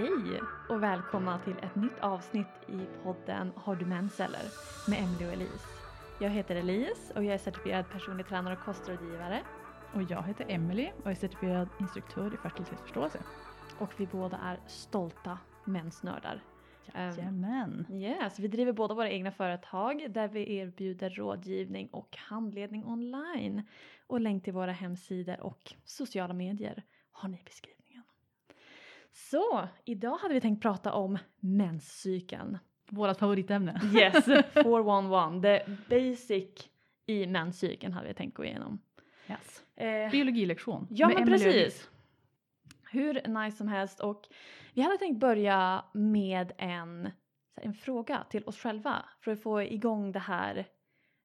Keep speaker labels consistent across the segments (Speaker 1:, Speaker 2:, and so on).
Speaker 1: Hej och välkomna till ett nytt avsnitt i podden Har du mens eller? med Emily och Elise. Jag heter Elise och jag är certifierad personlig tränare och kostrådgivare.
Speaker 2: Och jag heter Emily och är certifierad instruktör i fertilitetsförståelse.
Speaker 1: Och vi båda är stolta mensnördar.
Speaker 2: Jajamän.
Speaker 1: Yes, vi driver båda våra egna företag där vi erbjuder rådgivning och handledning online. Och länk till våra hemsidor och sociala medier har ni i beskrivningen. Så, idag hade vi tänkt prata om menscykeln.
Speaker 2: Vårat favoritämne.
Speaker 1: Yes, 411, the basic i menscykeln hade vi tänkt gå igenom.
Speaker 2: Yes.
Speaker 1: Eh,
Speaker 2: Biologilektion.
Speaker 1: Ja men
Speaker 2: Emily
Speaker 1: precis. Hur nice som helst och vi hade tänkt börja med en, en fråga till oss själva för att få igång det här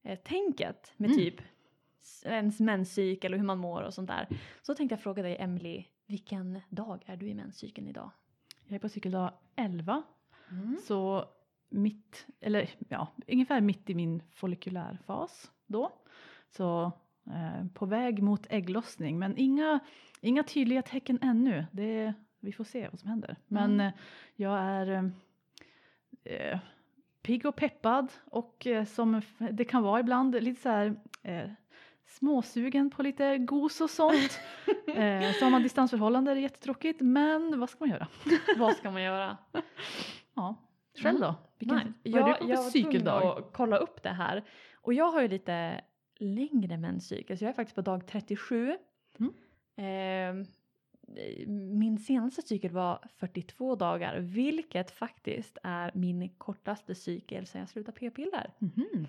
Speaker 1: eh, tänket med
Speaker 2: Mm.
Speaker 1: typ ens menscykel och hur man mår och sånt där. Så tänkte jag fråga dig Emily, vilken dag är du i menscykeln idag?
Speaker 2: Jag är på cykeldag 11.
Speaker 1: Mm.
Speaker 2: Så mitt, eller ja, ungefär mitt i min follikulärfas då. Så eh, på väg mot ägglossning men inga, inga tydliga tecken ännu. Det, vi får se vad som händer. Men
Speaker 1: Mm.
Speaker 2: eh, jag är eh, eh, pigg och peppad och eh, som det kan vara ibland lite så här eh, småsugen på lite gos och sånt. eh, så har man distansförhållande, det är jättetråkigt men vad ska man göra?
Speaker 1: Vad ska man göra?
Speaker 2: Ja, själv då? Vilken,
Speaker 1: Nej,
Speaker 2: vad är
Speaker 1: jag,
Speaker 2: du på
Speaker 1: jag
Speaker 2: för
Speaker 1: var tvungen att kolla upp det här. Och jag har ju lite längre menscykel, så jag är faktiskt på dag 37.
Speaker 2: Mm.
Speaker 1: Ehm, min senaste cykel var 42 dagar, vilket faktiskt är min kortaste cykel sedan jag slutade p-piller.
Speaker 2: Mhm.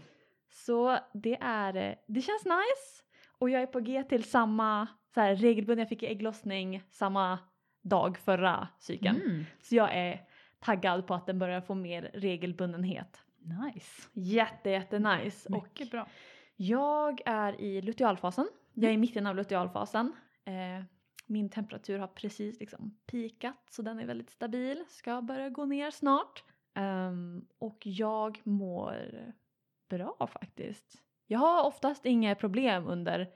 Speaker 1: Så det är, det känns nice. Och jag är på G till samma, så här, regelbunden, jag fick ägglossning samma dag förra cykeln.
Speaker 2: Mm.
Speaker 1: Så jag är taggad på att den börjar få mer regelbundenhet.
Speaker 2: Nice.
Speaker 1: Jätte, jätte nice. Och
Speaker 2: Mycket bra.
Speaker 1: jag är i lutealfasen. Jag är i mitten av lutealfasen. Eh, min temperatur har precis liksom pikat så den är väldigt stabil. Ska börja gå ner snart. Ehm, och jag mår bra faktiskt. Jag har oftast inga problem under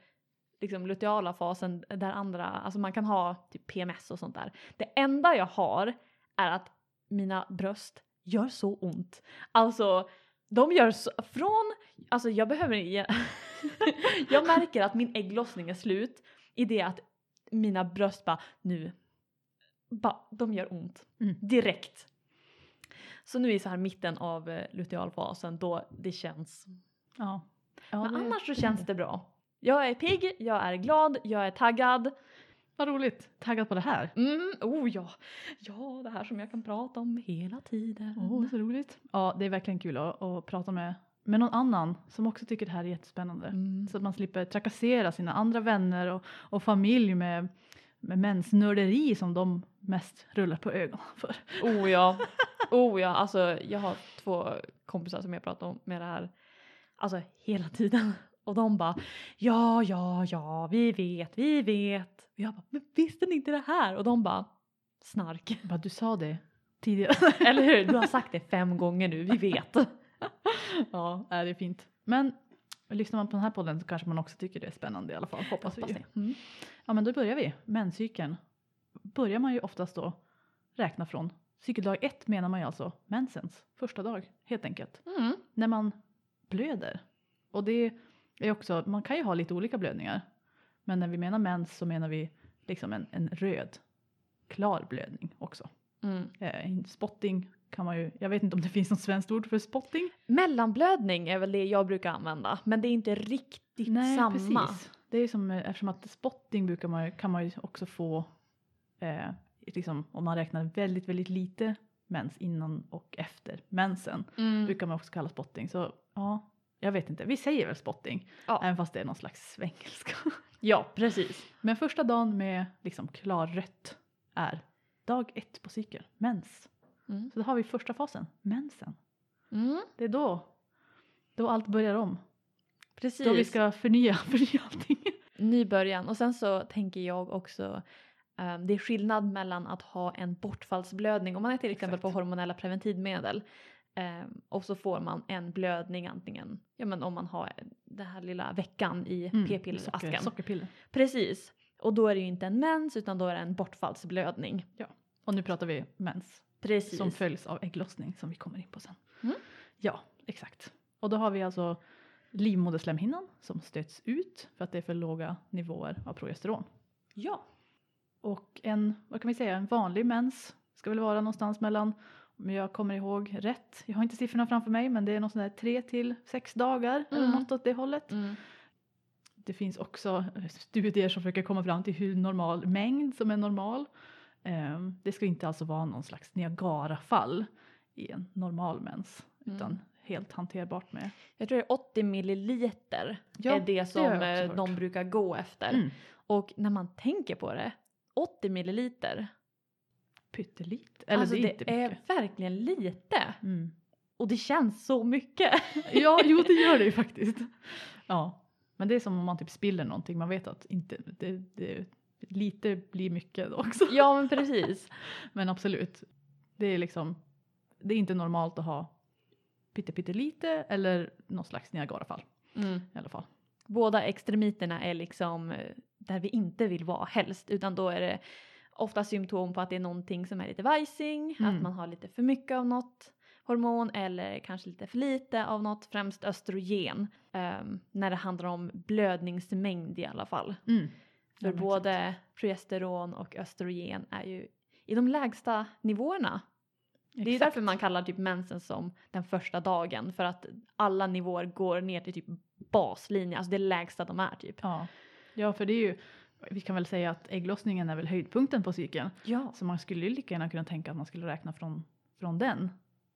Speaker 1: liksom luteala fasen där andra, alltså man kan ha typ PMS och sånt där. Det enda jag har är att mina bröst gör så ont. Alltså de gör så, från, alltså jag behöver jag märker att min ägglossning är slut i det att mina bröst bara nu, bara, de gör ont
Speaker 2: Mm.
Speaker 1: direkt. Så nu är så här mitten av eh, lutealfasen då det känns.
Speaker 2: Ja. ja
Speaker 1: Men annars så känns det bra. Jag är pigg, jag är glad, jag är taggad.
Speaker 2: Vad roligt. Taggad på det här.
Speaker 1: Mm, oh ja, ja det här som jag kan prata om hela tiden.
Speaker 2: Åh, så roligt. Ja, det är verkligen kul att, att prata med, med någon annan som också tycker det här är jättespännande.
Speaker 1: Mm.
Speaker 2: Så att man slipper trakassera sina andra vänner och, och familj med, med mensnörderi som de mest rullar på ögonen för.
Speaker 1: Oh ja, oh ja, alltså jag har två kompisar som jag pratar om med det här, alltså hela tiden. Och de bara ja, ja, ja, vi vet, vi vet. Och jag bara, men visste ni inte det här? Och de bara snark.
Speaker 2: Bara, du sa det tidigare.
Speaker 1: Eller hur? Du har sagt det fem gånger nu, vi vet.
Speaker 2: ja, är det är fint. Men lyssnar man på den här podden så kanske man också tycker det är spännande i alla fall. Hoppas,
Speaker 1: Hoppas
Speaker 2: vi.
Speaker 1: det. Mm.
Speaker 2: Ja men då börjar vi. Menscykeln. Börjar man ju oftast då räkna från cykeldag ett menar man ju alltså mensens första dag helt enkelt.
Speaker 1: Mm.
Speaker 2: När man blöder. Och det är också, man kan ju ha lite olika blödningar. Men när vi menar mens så menar vi liksom en, en röd klar blödning också.
Speaker 1: Mm.
Speaker 2: Eh, spotting kan man ju, jag vet inte om det finns något svenskt ord för spotting.
Speaker 1: Mellanblödning är väl det jag brukar använda, men det är inte riktigt samma.
Speaker 2: precis. Det är som, eh, eftersom att spotting brukar man, kan man ju också få eh, liksom, om man räknar väldigt, väldigt lite mens innan och efter mensen.
Speaker 1: Mm.
Speaker 2: brukar man också kalla spotting. Så ja, jag vet inte. Vi säger väl spotting,
Speaker 1: Ja.
Speaker 2: även fast det är någon slags svengelska.
Speaker 1: Ja, precis.
Speaker 2: Men första dagen med liksom klarrött är dag ett på cykeln, mens.
Speaker 1: Mm.
Speaker 2: Så då har vi första fasen, mensen.
Speaker 1: Mm.
Speaker 2: Det är då, då allt börjar om.
Speaker 1: Precis.
Speaker 2: Då vi ska förnya, förnya allting.
Speaker 1: Ny början. Och sen så tänker jag också ehm, det är skillnad mellan att ha en bortfallsblödning om man är till exempel
Speaker 2: Exakt.
Speaker 1: på hormonella preventivmedel ehm, och så får man en blödning antingen ja men om man har den här lilla veckan i
Speaker 2: Mm,
Speaker 1: p-pillerasken.
Speaker 2: socker, sockerpiller.
Speaker 1: Precis. Och då är det ju inte en mens utan då är det en bortfallsblödning.
Speaker 2: Och Och nu pratar vi mens
Speaker 1: Precis.
Speaker 2: som följs av ägglossning som vi kommer in på sen.
Speaker 1: Mm.
Speaker 2: Ja, exakt. Och då har vi alltså livmoderslemhinnan som stöts ut för att det är för låga nivåer av progesteron.
Speaker 1: Ja.
Speaker 2: Och en, vad kan vi säga, en vanlig mens ska väl vara någonstans mellan, om jag kommer ihåg rätt, jag har inte siffrorna framför mig men det är något sånt där tre till sex dagar eller
Speaker 1: Mm.
Speaker 2: något åt det hållet.
Speaker 1: Mm.
Speaker 2: Det finns också eh, studier som försöker komma fram till hur normal mängd som är normal. Ehm, Det ska inte alltså vara någon slags Niagarafall i en normal mens utan
Speaker 1: Mm.
Speaker 2: Helt hanterbart med.
Speaker 1: Jag tror det är 80 milliliter
Speaker 2: Ja,
Speaker 1: är det som
Speaker 2: också
Speaker 1: eh,
Speaker 2: hört.
Speaker 1: de brukar gå efter.
Speaker 2: Mm.
Speaker 1: Och när man tänker på det, 80 milliliter,
Speaker 2: Pyttelite. Eller
Speaker 1: alltså
Speaker 2: det är
Speaker 1: det är verkligen lite.
Speaker 2: Mm.
Speaker 1: Och det känns så mycket.
Speaker 2: Ja, jo det gör det ju faktiskt. Ja, men det är som om man typ spiller någonting. Man vet att inte, det, det, lite blir mycket också.
Speaker 1: ja men precis.
Speaker 2: Men absolut, det är liksom, det är inte normalt att ha pyttelite eller någon slags Niagarafall
Speaker 1: Mm.
Speaker 2: i alla fall.
Speaker 1: Båda extremiterna är liksom eh, där vi inte vill vara helst utan då är det ofta symptom på att det är någonting som är lite vajsing,
Speaker 2: Mm.
Speaker 1: att man har lite för mycket av något hormon eller kanske lite för lite av något, främst östrogen. ehm, när det handlar om blödningsmängd i alla fall.
Speaker 2: Mm.
Speaker 1: För både progesteron och östrogen är ju i de lägsta nivåerna. Det är därför man kallar typ mensen som den första dagen för att alla nivåer går ner till typ baslinje, alltså det lägsta de är typ.
Speaker 2: Ja. ja, för det är ju, vi kan väl säga att ägglossningen är väl höjdpunkten på cykeln.
Speaker 1: Ja.
Speaker 2: Så man skulle ju lika gärna kunna tänka att man skulle räkna från, från den.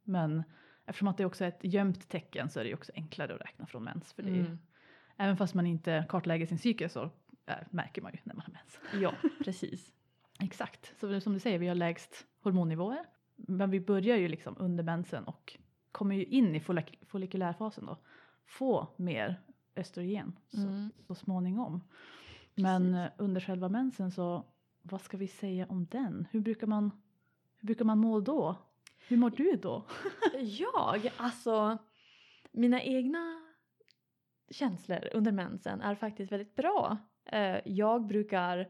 Speaker 2: Men eftersom att det också är ett gömt tecken så är det ju också enklare att räkna från mens. För det är, ju-
Speaker 1: Mm.
Speaker 2: Även fast man inte kartlägger sin cykel så äh, märker man ju när man har mens.
Speaker 1: Ja, precis.
Speaker 2: Exakt, så som du säger, vi har lägst hormonnivåer. Men vi börjar ju liksom under mensen och kommer ju in i follik- follikulärfasen då. Få mer östrogen så,
Speaker 1: Mm.
Speaker 2: så småningom. Men eh, under själva mensen så, vad ska vi säga om den? Hur brukar man, hur brukar man må då? Hur mår du då?
Speaker 1: Jag, alltså mina egna känslor under mensen är faktiskt väldigt bra. Eh, Jag brukar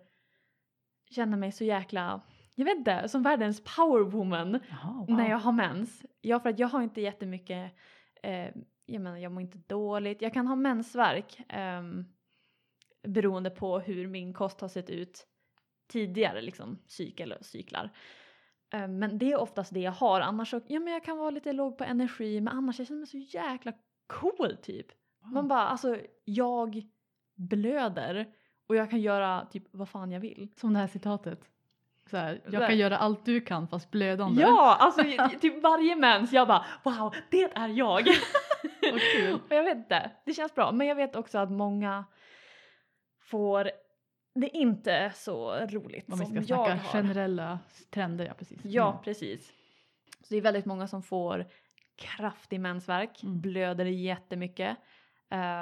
Speaker 1: känna mig så jäkla, jag vet inte, som världens powerwoman
Speaker 2: Jaha, wow.
Speaker 1: när jag har mens. Ja, för att jag har inte jättemycket, eh, jag menar jag mår inte dåligt. Jag kan ha mensvärk ehm, beroende på hur min kost har sett ut tidigare liksom cykel och cyklar. Eh, men det är oftast det jag har. Annars så, ja men jag kan vara lite låg på energi men annars jag känner mig så jäkla cool typ.
Speaker 2: Wow.
Speaker 1: Man bara alltså jag blöder och jag kan göra typ vad fan jag vill.
Speaker 2: Som det här citatet. Så här, jag kan göra allt du kan fast blödande.
Speaker 1: Ja, alltså typ varje mens jag bara wow det är jag.
Speaker 2: Kul.
Speaker 1: och jag vet inte, det känns bra. Men jag vet också att många får det inte så roligt
Speaker 2: Om vi
Speaker 1: som
Speaker 2: ska
Speaker 1: jag
Speaker 2: snacka
Speaker 1: har.
Speaker 2: generella trender, ja precis.
Speaker 1: Ja,
Speaker 2: Mm.
Speaker 1: precis. Så det är väldigt många som får kraftig mensvärk,
Speaker 2: Mm.
Speaker 1: blöder jättemycket,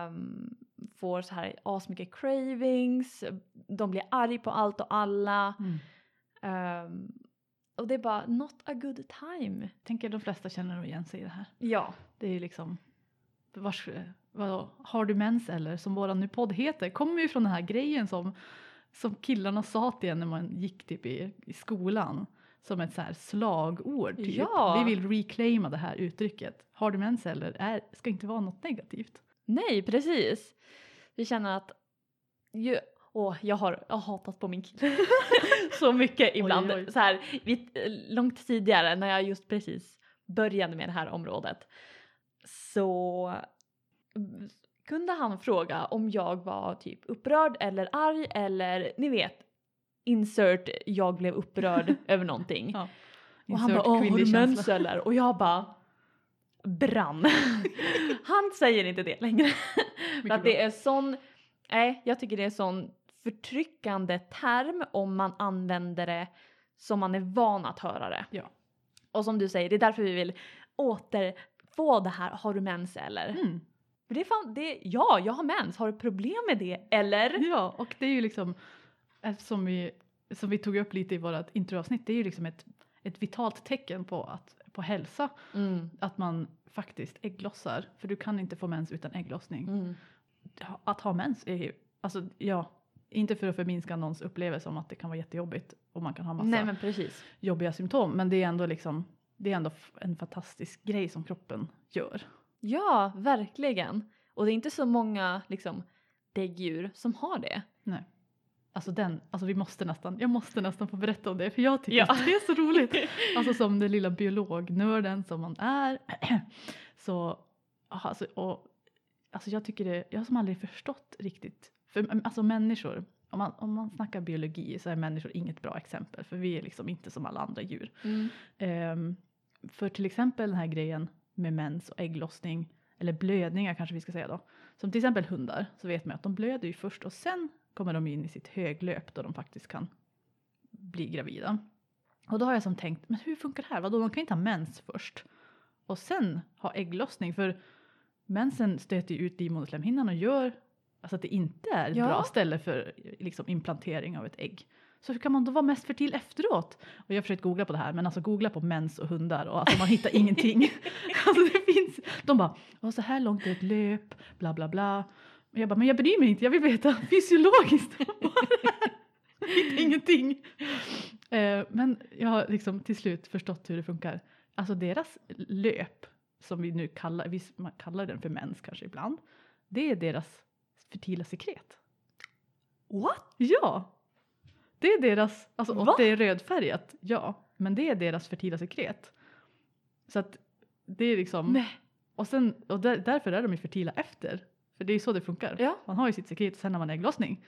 Speaker 1: um, får så här asmycket cravings, de blir arg på allt och alla.
Speaker 2: Mm.
Speaker 1: Ehm, och det är bara not a good time.
Speaker 2: Tänker de flesta känner nog igen sig i det här.
Speaker 1: Ja,
Speaker 2: Det är liksom, vars, vadå, har du mens eller som våran nu podd heter, kommer ju från den här grejen som, som killarna sa till en när man gick typ i, i skolan. Som ett så här slagord typ.
Speaker 1: Ja.
Speaker 2: Vi vill reclaima det här uttrycket. Har du mens eller är, ska inte vara något negativt.
Speaker 1: nej precis. Vi känner att ju, åh, jag, har, jag har hatat på min kille så mycket ibland.
Speaker 2: oj.
Speaker 1: Så här, vi, långt tidigare när jag just precis började med det här området så mm, kunde han fråga om jag var typ upprörd eller arg eller ni vet insert jag blev upprörd över någonting.
Speaker 2: Ja.
Speaker 1: Och han bara, "Åh, har du mens
Speaker 2: känsla."
Speaker 1: eller? Och jag bara brann. han säger inte det längre. För att
Speaker 2: bra.
Speaker 1: det är sån, nej jag tycker det är sån förtryckande term om man använder det som man är van att höra det.
Speaker 2: Ja.
Speaker 1: Och som du säger, det är därför vi vill återfå det här, har du mens eller?
Speaker 2: Mm.
Speaker 1: Det är fan, det, ja jag har mens, har du problem med det eller?
Speaker 2: Ja, och det är ju liksom, som vi, som vi tog upp lite i vårt introavsnitt, det är ju liksom ett, ett vitalt tecken på, att, på hälsa.
Speaker 1: Mm.
Speaker 2: Att man faktiskt ägglossar, för du kan inte få mens utan ägglossning.
Speaker 1: Mm.
Speaker 2: Att ha mens är ju, alltså ja, inte för att förminska någons upplevelse om att det kan vara jättejobbigt och man kan ha massa
Speaker 1: Nej men precis.
Speaker 2: jobbiga symptom. Men det är ändå liksom, det är ändå en fantastisk grej som kroppen gör.
Speaker 1: Ja, verkligen. Och det är inte så många liksom däggdjur som har det.
Speaker 2: Nej. Alltså den, alltså vi måste nästan, jag måste nästan få berätta om det för jag tycker
Speaker 1: Ja.
Speaker 2: att det är så roligt. Alltså som den lilla biolognörden som man är. Så, alltså, och, alltså jag tycker det, jag har som aldrig förstått riktigt, för alltså människor, om man, om man snackar biologi så är människor inget bra exempel för vi är liksom inte som alla andra djur.
Speaker 1: Mm.
Speaker 2: Ehm, för till exempel den här grejen med mens och ägglossning, eller blödningar kanske vi ska säga då. Som till exempel hundar, så vet man att de blöder ju först och sen kommer de in i sitt höglöp då de faktiskt kan bli gravida. Och då har jag som tänkt, men hur funkar det här? Vadå, de kan inte ha mens först och sen ha ägglossning för mensen stöter ju ut livmoderslemhinnan och gör alltså att det inte är ett
Speaker 1: Ja.
Speaker 2: bra ställe för liksom, implantering av ett ägg. Så hur kan man då vara mest fertil efteråt? Och jag har försökt googla på det här men alltså googla på mens och hundar och alltså man hittar ingenting. Alltså det finns, de bara, "Åh, så här långt är ett löp, bla bla bla. Och jag bara, men jag bryr mig inte, jag vill veta fysiologiskt. Ingenting. Eh, men jag har liksom till slut förstått hur det funkar. Alltså deras löp, som vi nu kallar, vi man kallar den för mens kanske ibland, det är deras fertila sekret.
Speaker 1: What?
Speaker 2: Ja! Det är deras, alltså och
Speaker 1: Va?
Speaker 2: det är rödfärgat, ja. Men det är deras fertila sekret. Så att det är liksom,
Speaker 1: Nej.
Speaker 2: och, sen, och där, därför är de ju fertila efter. För det är ju så det funkar.
Speaker 1: Ja.
Speaker 2: Man har ju sitt sekret och sen har man ägglossning.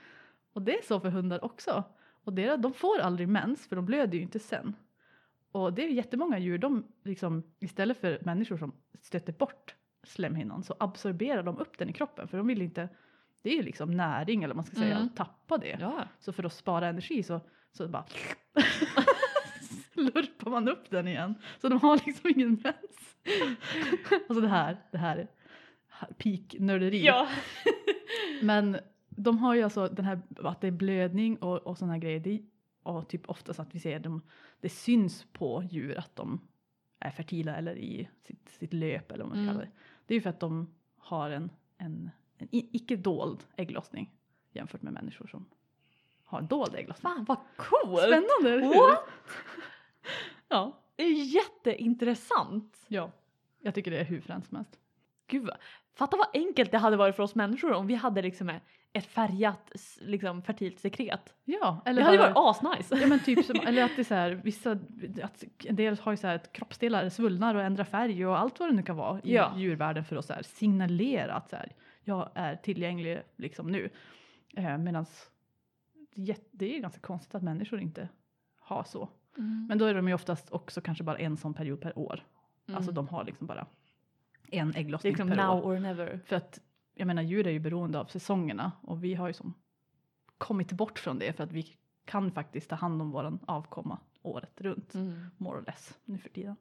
Speaker 2: Och det är så för hundar också. Och deras, de får aldrig mens för de blöder ju inte sen. Och det är jättemånga djur, de liksom, istället för människor som stöter bort slemhinnan så absorberar de upp den i kroppen för de vill inte, det är ju liksom näring eller vad man ska säga,
Speaker 1: Mm.
Speaker 2: att tappa det.
Speaker 1: Ja.
Speaker 2: Så för att spara energi så, så bara slurpar man upp den igen. Så de har liksom ingen mens. alltså det här, det här är peak-nörderi.
Speaker 1: Ja.
Speaker 2: Men de har ju alltså den här att det är blödning och, och sådana grejer. Det, och typ oftast att vi ser dem, det syns på djur att de är fertila eller i sitt, sitt löp eller vad man
Speaker 1: Mm.
Speaker 2: kalla det. Det är ju för att de har en, en, en icke dold ägglossning jämfört med människor som har dold ägglossning.
Speaker 1: Fan vad coolt!
Speaker 2: Spännande, eller hur?
Speaker 1: What?
Speaker 2: Ja.
Speaker 1: Det är jätteintressant.
Speaker 2: ja, jag tycker det är hur fränt som helst.
Speaker 1: Gud, fatta vad enkelt det hade varit för oss människor om vi hade liksom ett färgat liksom, fertilt sekret.
Speaker 2: Ja, eller
Speaker 1: det hade
Speaker 2: bara-
Speaker 1: varit asnice.
Speaker 2: Ja men typ som, eller att det är så här, vissa, att en del har ju så här att kroppsdelar svullnar och ändrar färg och allt vad det nu kan vara i
Speaker 1: Ja.
Speaker 2: djurvärlden för att så här signalera att så här, jag är tillgänglig liksom nu. Eh, Medan det är ganska konstigt att människor inte har så.
Speaker 1: Mm.
Speaker 2: Men då är de ju oftast också kanske bara en sån period per år.
Speaker 1: Mm.
Speaker 2: Alltså de har liksom bara en ägglossning
Speaker 1: liksom
Speaker 2: per
Speaker 1: now
Speaker 2: år.
Speaker 1: or never.
Speaker 2: För att jag menar djur är ju beroende av säsongerna och vi har ju som kommit bort från det för att vi kan faktiskt ta hand om våran avkomma året runt.
Speaker 1: Mm.
Speaker 2: More or less nu för tiden.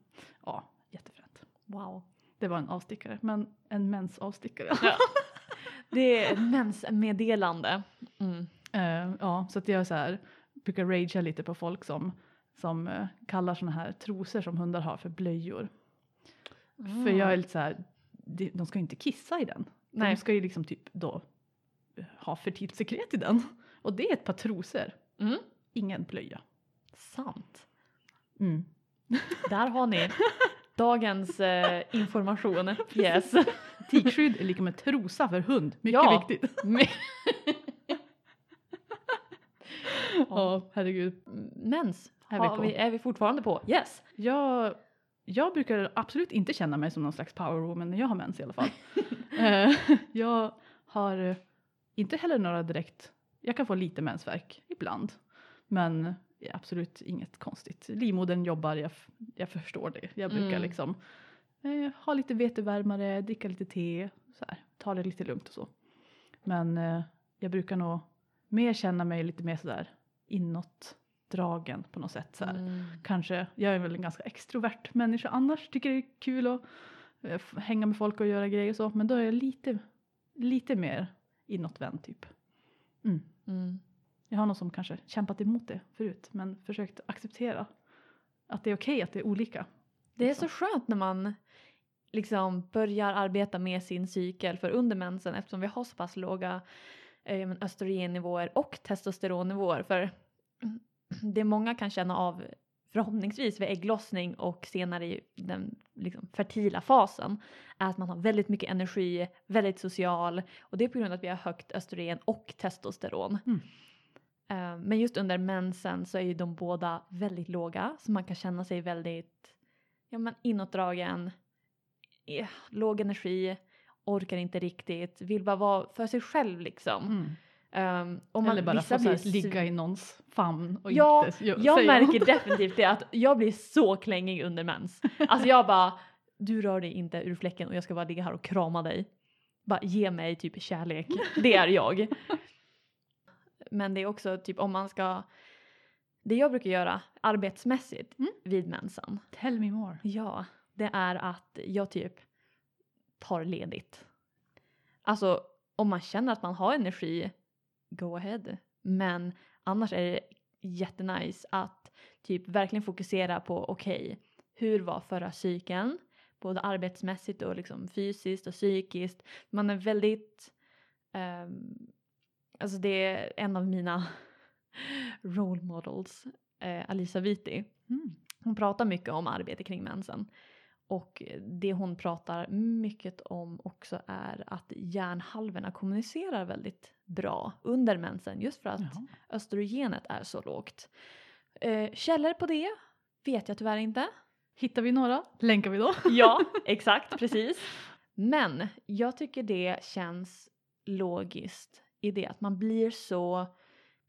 Speaker 2: Ja, jättefränt.
Speaker 1: Wow.
Speaker 2: Det var en avstickare, men en mensavstickare.
Speaker 1: Ja. Det är ett mensmeddelande. Mm.
Speaker 2: Eh, ja, så att jag så här, brukar ragea lite på folk som, som eh, kallar såna här trosor som hundar har för blöjor. För jag är lite så här, de, de ska ju inte kissa i den.
Speaker 1: Nej.
Speaker 2: De ska ju liksom typ då eh, ha fertilt sekret i den. Och det är ett par trosor,
Speaker 1: Mm.
Speaker 2: ingen blöja.
Speaker 1: Sant.
Speaker 2: Mm.
Speaker 1: Där har ni dagens eh, information. Yes.
Speaker 2: Tikskydd är lika med trosa för hund, mycket
Speaker 1: Ja.
Speaker 2: viktigt. Ja, herregud.
Speaker 1: Mens
Speaker 2: Är vi på.
Speaker 1: vi, är vi fortfarande på. Yes.
Speaker 2: Jag, jag brukar absolut inte känna mig som någon slags powerwoman när jag har mens i alla fall. Eh, jag har eh, inte heller några direkt, jag kan få lite mensvärk ibland. Men absolut inget konstigt. Livmodern jobbar, jag, jag förstår det. Jag brukar
Speaker 1: Mm.
Speaker 2: liksom eh, ha lite vetevärmare, dricka lite te, så här, ta det lite lugnt och så. Men eh, jag brukar nog mer känna mig lite mer sådär inåtdragen på något sätt. Så
Speaker 1: Mm.
Speaker 2: kanske, jag är väl en ganska extrovert människa annars, tycker det är kul att eh, hänga med folk och göra grejer och så, men då är jag lite, lite mer inåtvänd typ. Mm.
Speaker 1: Mm.
Speaker 2: Jag har någon som kanske kämpat emot det förut, men försökt acceptera att det är okej att det är olika.
Speaker 1: Det är så skönt när man liksom börjar arbeta med sin cykel för under mensen eftersom vi har så pass låga eh, östrogennivåer och testosteronnivåer. För det många kan känna av förhoppningsvis vid ägglossning och senare i den liksom, fertila fasen är att man har väldigt mycket energi, väldigt social och det är på grund av att vi har högt östrogen och testosteron.
Speaker 2: Mm.
Speaker 1: Eh, men just under mensen så är ju de båda väldigt låga så man kan känna sig väldigt ja, men inåtdragen, eh, låg energi, orkar inte riktigt, vill bara vara för sig själv liksom.
Speaker 2: Mm.
Speaker 1: Um, och man,
Speaker 2: Eller bara få
Speaker 1: blir
Speaker 2: ligga i någons famn och
Speaker 1: Ja,
Speaker 2: inte
Speaker 1: jag
Speaker 2: säga
Speaker 1: märker
Speaker 2: något.
Speaker 1: definitivt det att jag blir så klängig under mens. Alltså jag bara, du rör dig inte ur fläcken och jag ska bara ligga här och krama dig. Bara ge mig typ kärlek. Det är jag. Men det är också typ om man ska, det jag brukar göra arbetsmässigt
Speaker 2: Mm.
Speaker 1: vid mensen.
Speaker 2: Tell me more.
Speaker 1: Ja, det är att jag typ tar ledigt. Alltså om man känner att man har energi, go ahead. Men annars är det jättenice att typ verkligen fokusera på okej, hur var förra cykeln? Både arbetsmässigt och liksom fysiskt och psykiskt. Man är väldigt, ehm, alltså det är en av mina role models, eh, Alisa Viti.
Speaker 2: Mm.
Speaker 1: Hon pratar mycket om arbete kring mensen. Och det hon pratar mycket om också är att hjärnhalvorna kommunicerar väldigt bra under mensen just för att
Speaker 2: Jaha.
Speaker 1: östrogenet är så lågt. Eh, källor på det vet jag tyvärr inte.
Speaker 2: Hittar vi några länkar vi då.
Speaker 1: Ja, exakt, precis. Men jag tycker det känns logiskt i det att man blir så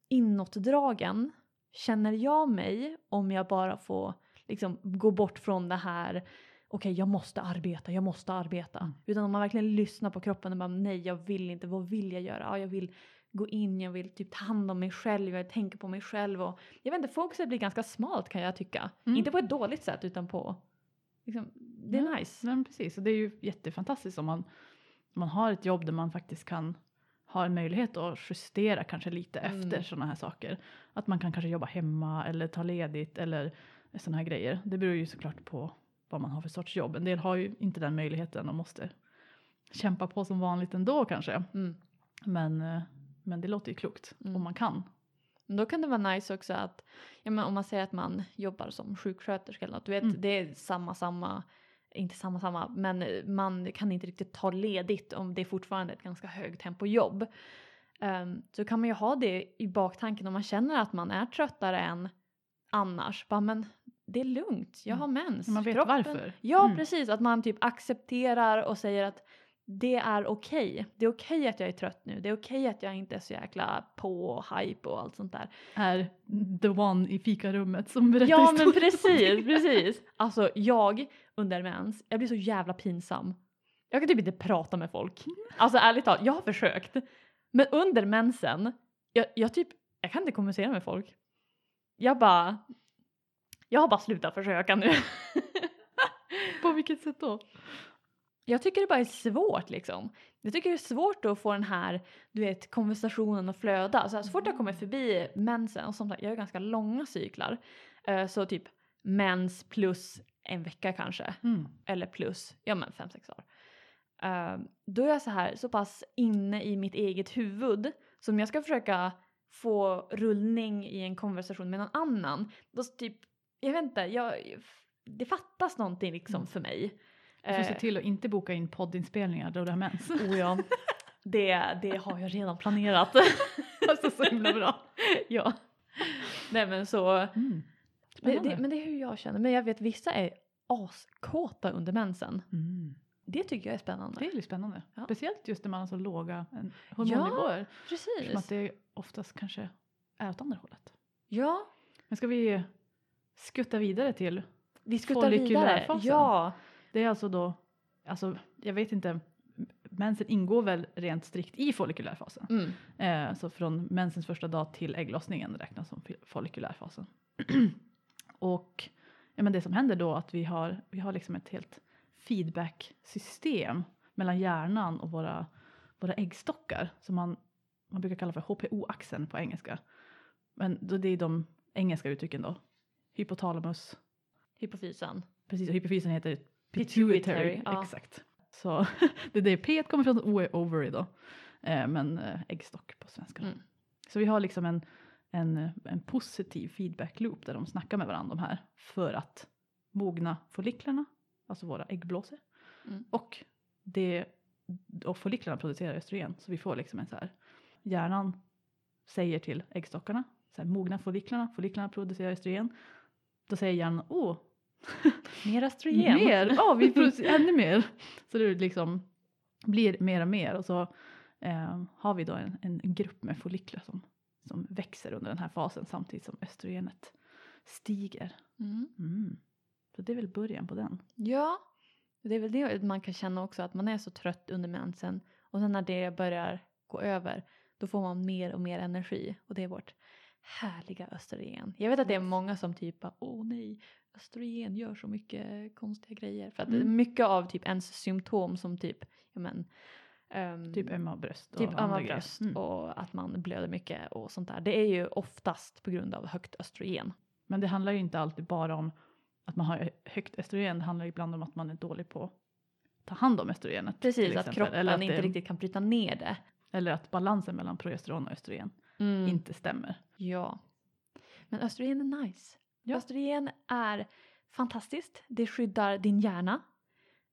Speaker 1: inåtdragen känner jag mig om jag bara får liksom gå bort från det här okej jag måste arbeta, jag måste arbeta.
Speaker 2: Mm.
Speaker 1: Utan om man verkligen lyssnar på kroppen och bara nej jag vill inte, vad vill jag göra? Ja, jag vill gå in, jag vill typ ta hand om mig själv, jag vill tänka på mig själv och jag vet inte, fokuset blir ganska smalt kan jag tycka.
Speaker 2: Mm.
Speaker 1: Inte på ett dåligt sätt utan på liksom, det är
Speaker 2: Ja,
Speaker 1: nice.
Speaker 2: Men precis, och det är ju jättefantastiskt om man, om man har ett jobb där man faktiskt kan ha en möjlighet att justera kanske lite
Speaker 1: Mm.
Speaker 2: efter sådana här saker. Att man kan kanske jobba hemma eller ta ledigt eller sådana här grejer. Det beror ju såklart på vad man har för sorts jobb. En del har ju inte den möjligheten och måste kämpa på som vanligt ändå kanske.
Speaker 1: Mm.
Speaker 2: Men, eh, men det låter ju klokt
Speaker 1: Mm.
Speaker 2: om man kan.
Speaker 1: Men Då kan det vara nice också att, ja, men om man säger att man jobbar som sjuksköterska eller något, du vet
Speaker 2: Mm.
Speaker 1: det är samma samma, inte samma samma, men man kan inte riktigt ta ledigt om det är fortfarande ett ganska högtempojobb. Um, så kan man ju ha det i baktanken om man känner att man är tröttare än annars. Bara, men det är lugnt, jag
Speaker 2: Mm.
Speaker 1: har mens.
Speaker 2: Man vet
Speaker 1: Kroppen-
Speaker 2: varför.
Speaker 1: Ja
Speaker 2: Mm.
Speaker 1: precis, att man typ accepterar och säger att det är okej. Det är okej att jag är trött nu. Det är okej att jag inte är så jäkla på och hype och allt sånt där.
Speaker 2: Är the one i fikarummet som berättar
Speaker 1: Ja men precis, precis. Alltså jag under mens, jag blir så jävla pinsam. Jag kan typ inte prata med folk. Alltså ärligt talat, jag har försökt. Men under mensen, jag, jag typ, jag kan inte kommunicera med folk. Jag bara, jag har bara slutat försöka nu.
Speaker 2: På vilket sätt då?
Speaker 1: Jag tycker det bara är svårt liksom. Jag tycker det är svårt att få den här, du vet, konversationen att flöda. Så, här, så fort jag kommer förbi mensen, och som sagt jag har ganska långa cyklar, eh, så typ mens plus en vecka kanske,
Speaker 2: Mm.
Speaker 1: eller plus, ja men fem, sex dagar. Eh, då är jag så här så pass inne i mitt eget huvud, så om jag ska försöka få rullning i en konversation med någon annan, då typ, jag vet inte, jag, det fattas någonting liksom
Speaker 2: Mm.
Speaker 1: för mig.
Speaker 2: Du får se
Speaker 1: Eh,
Speaker 2: till att inte boka in poddinspelningar då du har mens.
Speaker 1: Oh ja, det, det har jag redan planerat.
Speaker 2: alltså så himla bra.
Speaker 1: ja. Nej men så,
Speaker 2: Mm. Spännande.
Speaker 1: det, men det är hur jag känner. Men jag vet vissa är askåta under mensen.
Speaker 2: Mm.
Speaker 1: Det tycker jag är spännande.
Speaker 2: Det är lite spännande.
Speaker 1: Ja.
Speaker 2: Speciellt just när man har så låga hormonnivåer. Som att
Speaker 1: Precis.
Speaker 2: det oftast kanske är åt andra hållet.
Speaker 1: Ja,
Speaker 2: Men ska vi skutta vidare till?
Speaker 1: vi skuttar vidare.
Speaker 2: Follikulärfasen.
Speaker 1: Ja,
Speaker 2: Det är alltså då, alltså jag vet inte, mensen ingår väl rent strikt i follikulärfasen.
Speaker 1: mm.
Speaker 2: Eh, så från mensens första dag till ägglossningen räknas som follikulärfasen. Och ja, men det som händer då att vi har, vi har liksom ett helt feedback-system mellan hjärnan och våra, våra äggstockar som man, man brukar kalla för HPO-axeln på engelska. Men då det är de engelska uttrycken då. Hypotalamus,
Speaker 1: hypofysen.
Speaker 2: precis och hypofysen heter
Speaker 1: Pituitary,
Speaker 2: pituitary.
Speaker 1: ja.
Speaker 2: Exakt. Så det är det P kommer från O är ovary då. Eh, men eh, äggstock på svenska.
Speaker 1: Mm.
Speaker 2: Så vi har liksom en, en, en positiv feedback loop där de snackar med varandra de här för att mogna folliklarna, alltså våra äggblåsor.
Speaker 1: Mm.
Speaker 2: Och, det, och folliklarna producerar östrogen så vi får liksom en så här, hjärnan säger till äggstockarna, så här, mogna folliklarna, folliklarna producerar östrogen. Då säger hjärnan, åh,
Speaker 1: Mer östrogen.
Speaker 2: mer, ja vi producerar ännu mer. Så det liksom blir mer och mer och så eh, har vi då en, en grupp med folliklar som, som växer under den här fasen samtidigt som östrogenet stiger.
Speaker 1: Mm.
Speaker 2: Mm. Så det är väl början på den.
Speaker 1: Ja, det är väl det man kan känna också att man är så trött under mensen och sen när det börjar gå över då får man mer och mer energi och det är vårt härliga östrogen. Jag vet att det är många som typ bara, åh nej, östrogen gör så mycket konstiga grejer. För att
Speaker 2: Mm.
Speaker 1: mycket av typ ens symptom som typ, ja men, ehm,
Speaker 2: Typ ömma bröst och
Speaker 1: typ ömma bröst
Speaker 2: Mm.
Speaker 1: och att man blöder mycket och sånt där. Det är ju oftast på grund av högt östrogen.
Speaker 2: Men det handlar ju inte alltid bara om att man har högt östrogen. Det handlar ibland om att man är dålig på att ta hand om östrogenet.
Speaker 1: Precis, att kroppen
Speaker 2: eller att
Speaker 1: inte
Speaker 2: det,
Speaker 1: riktigt kan bryta ner det.
Speaker 2: Eller att balansen mellan progesteron och östrogen
Speaker 1: Mm.
Speaker 2: inte stämmer.
Speaker 1: Ja. Men östrogen är nice.
Speaker 2: Ja.
Speaker 1: Östrogen är fantastiskt. Det skyddar din hjärna.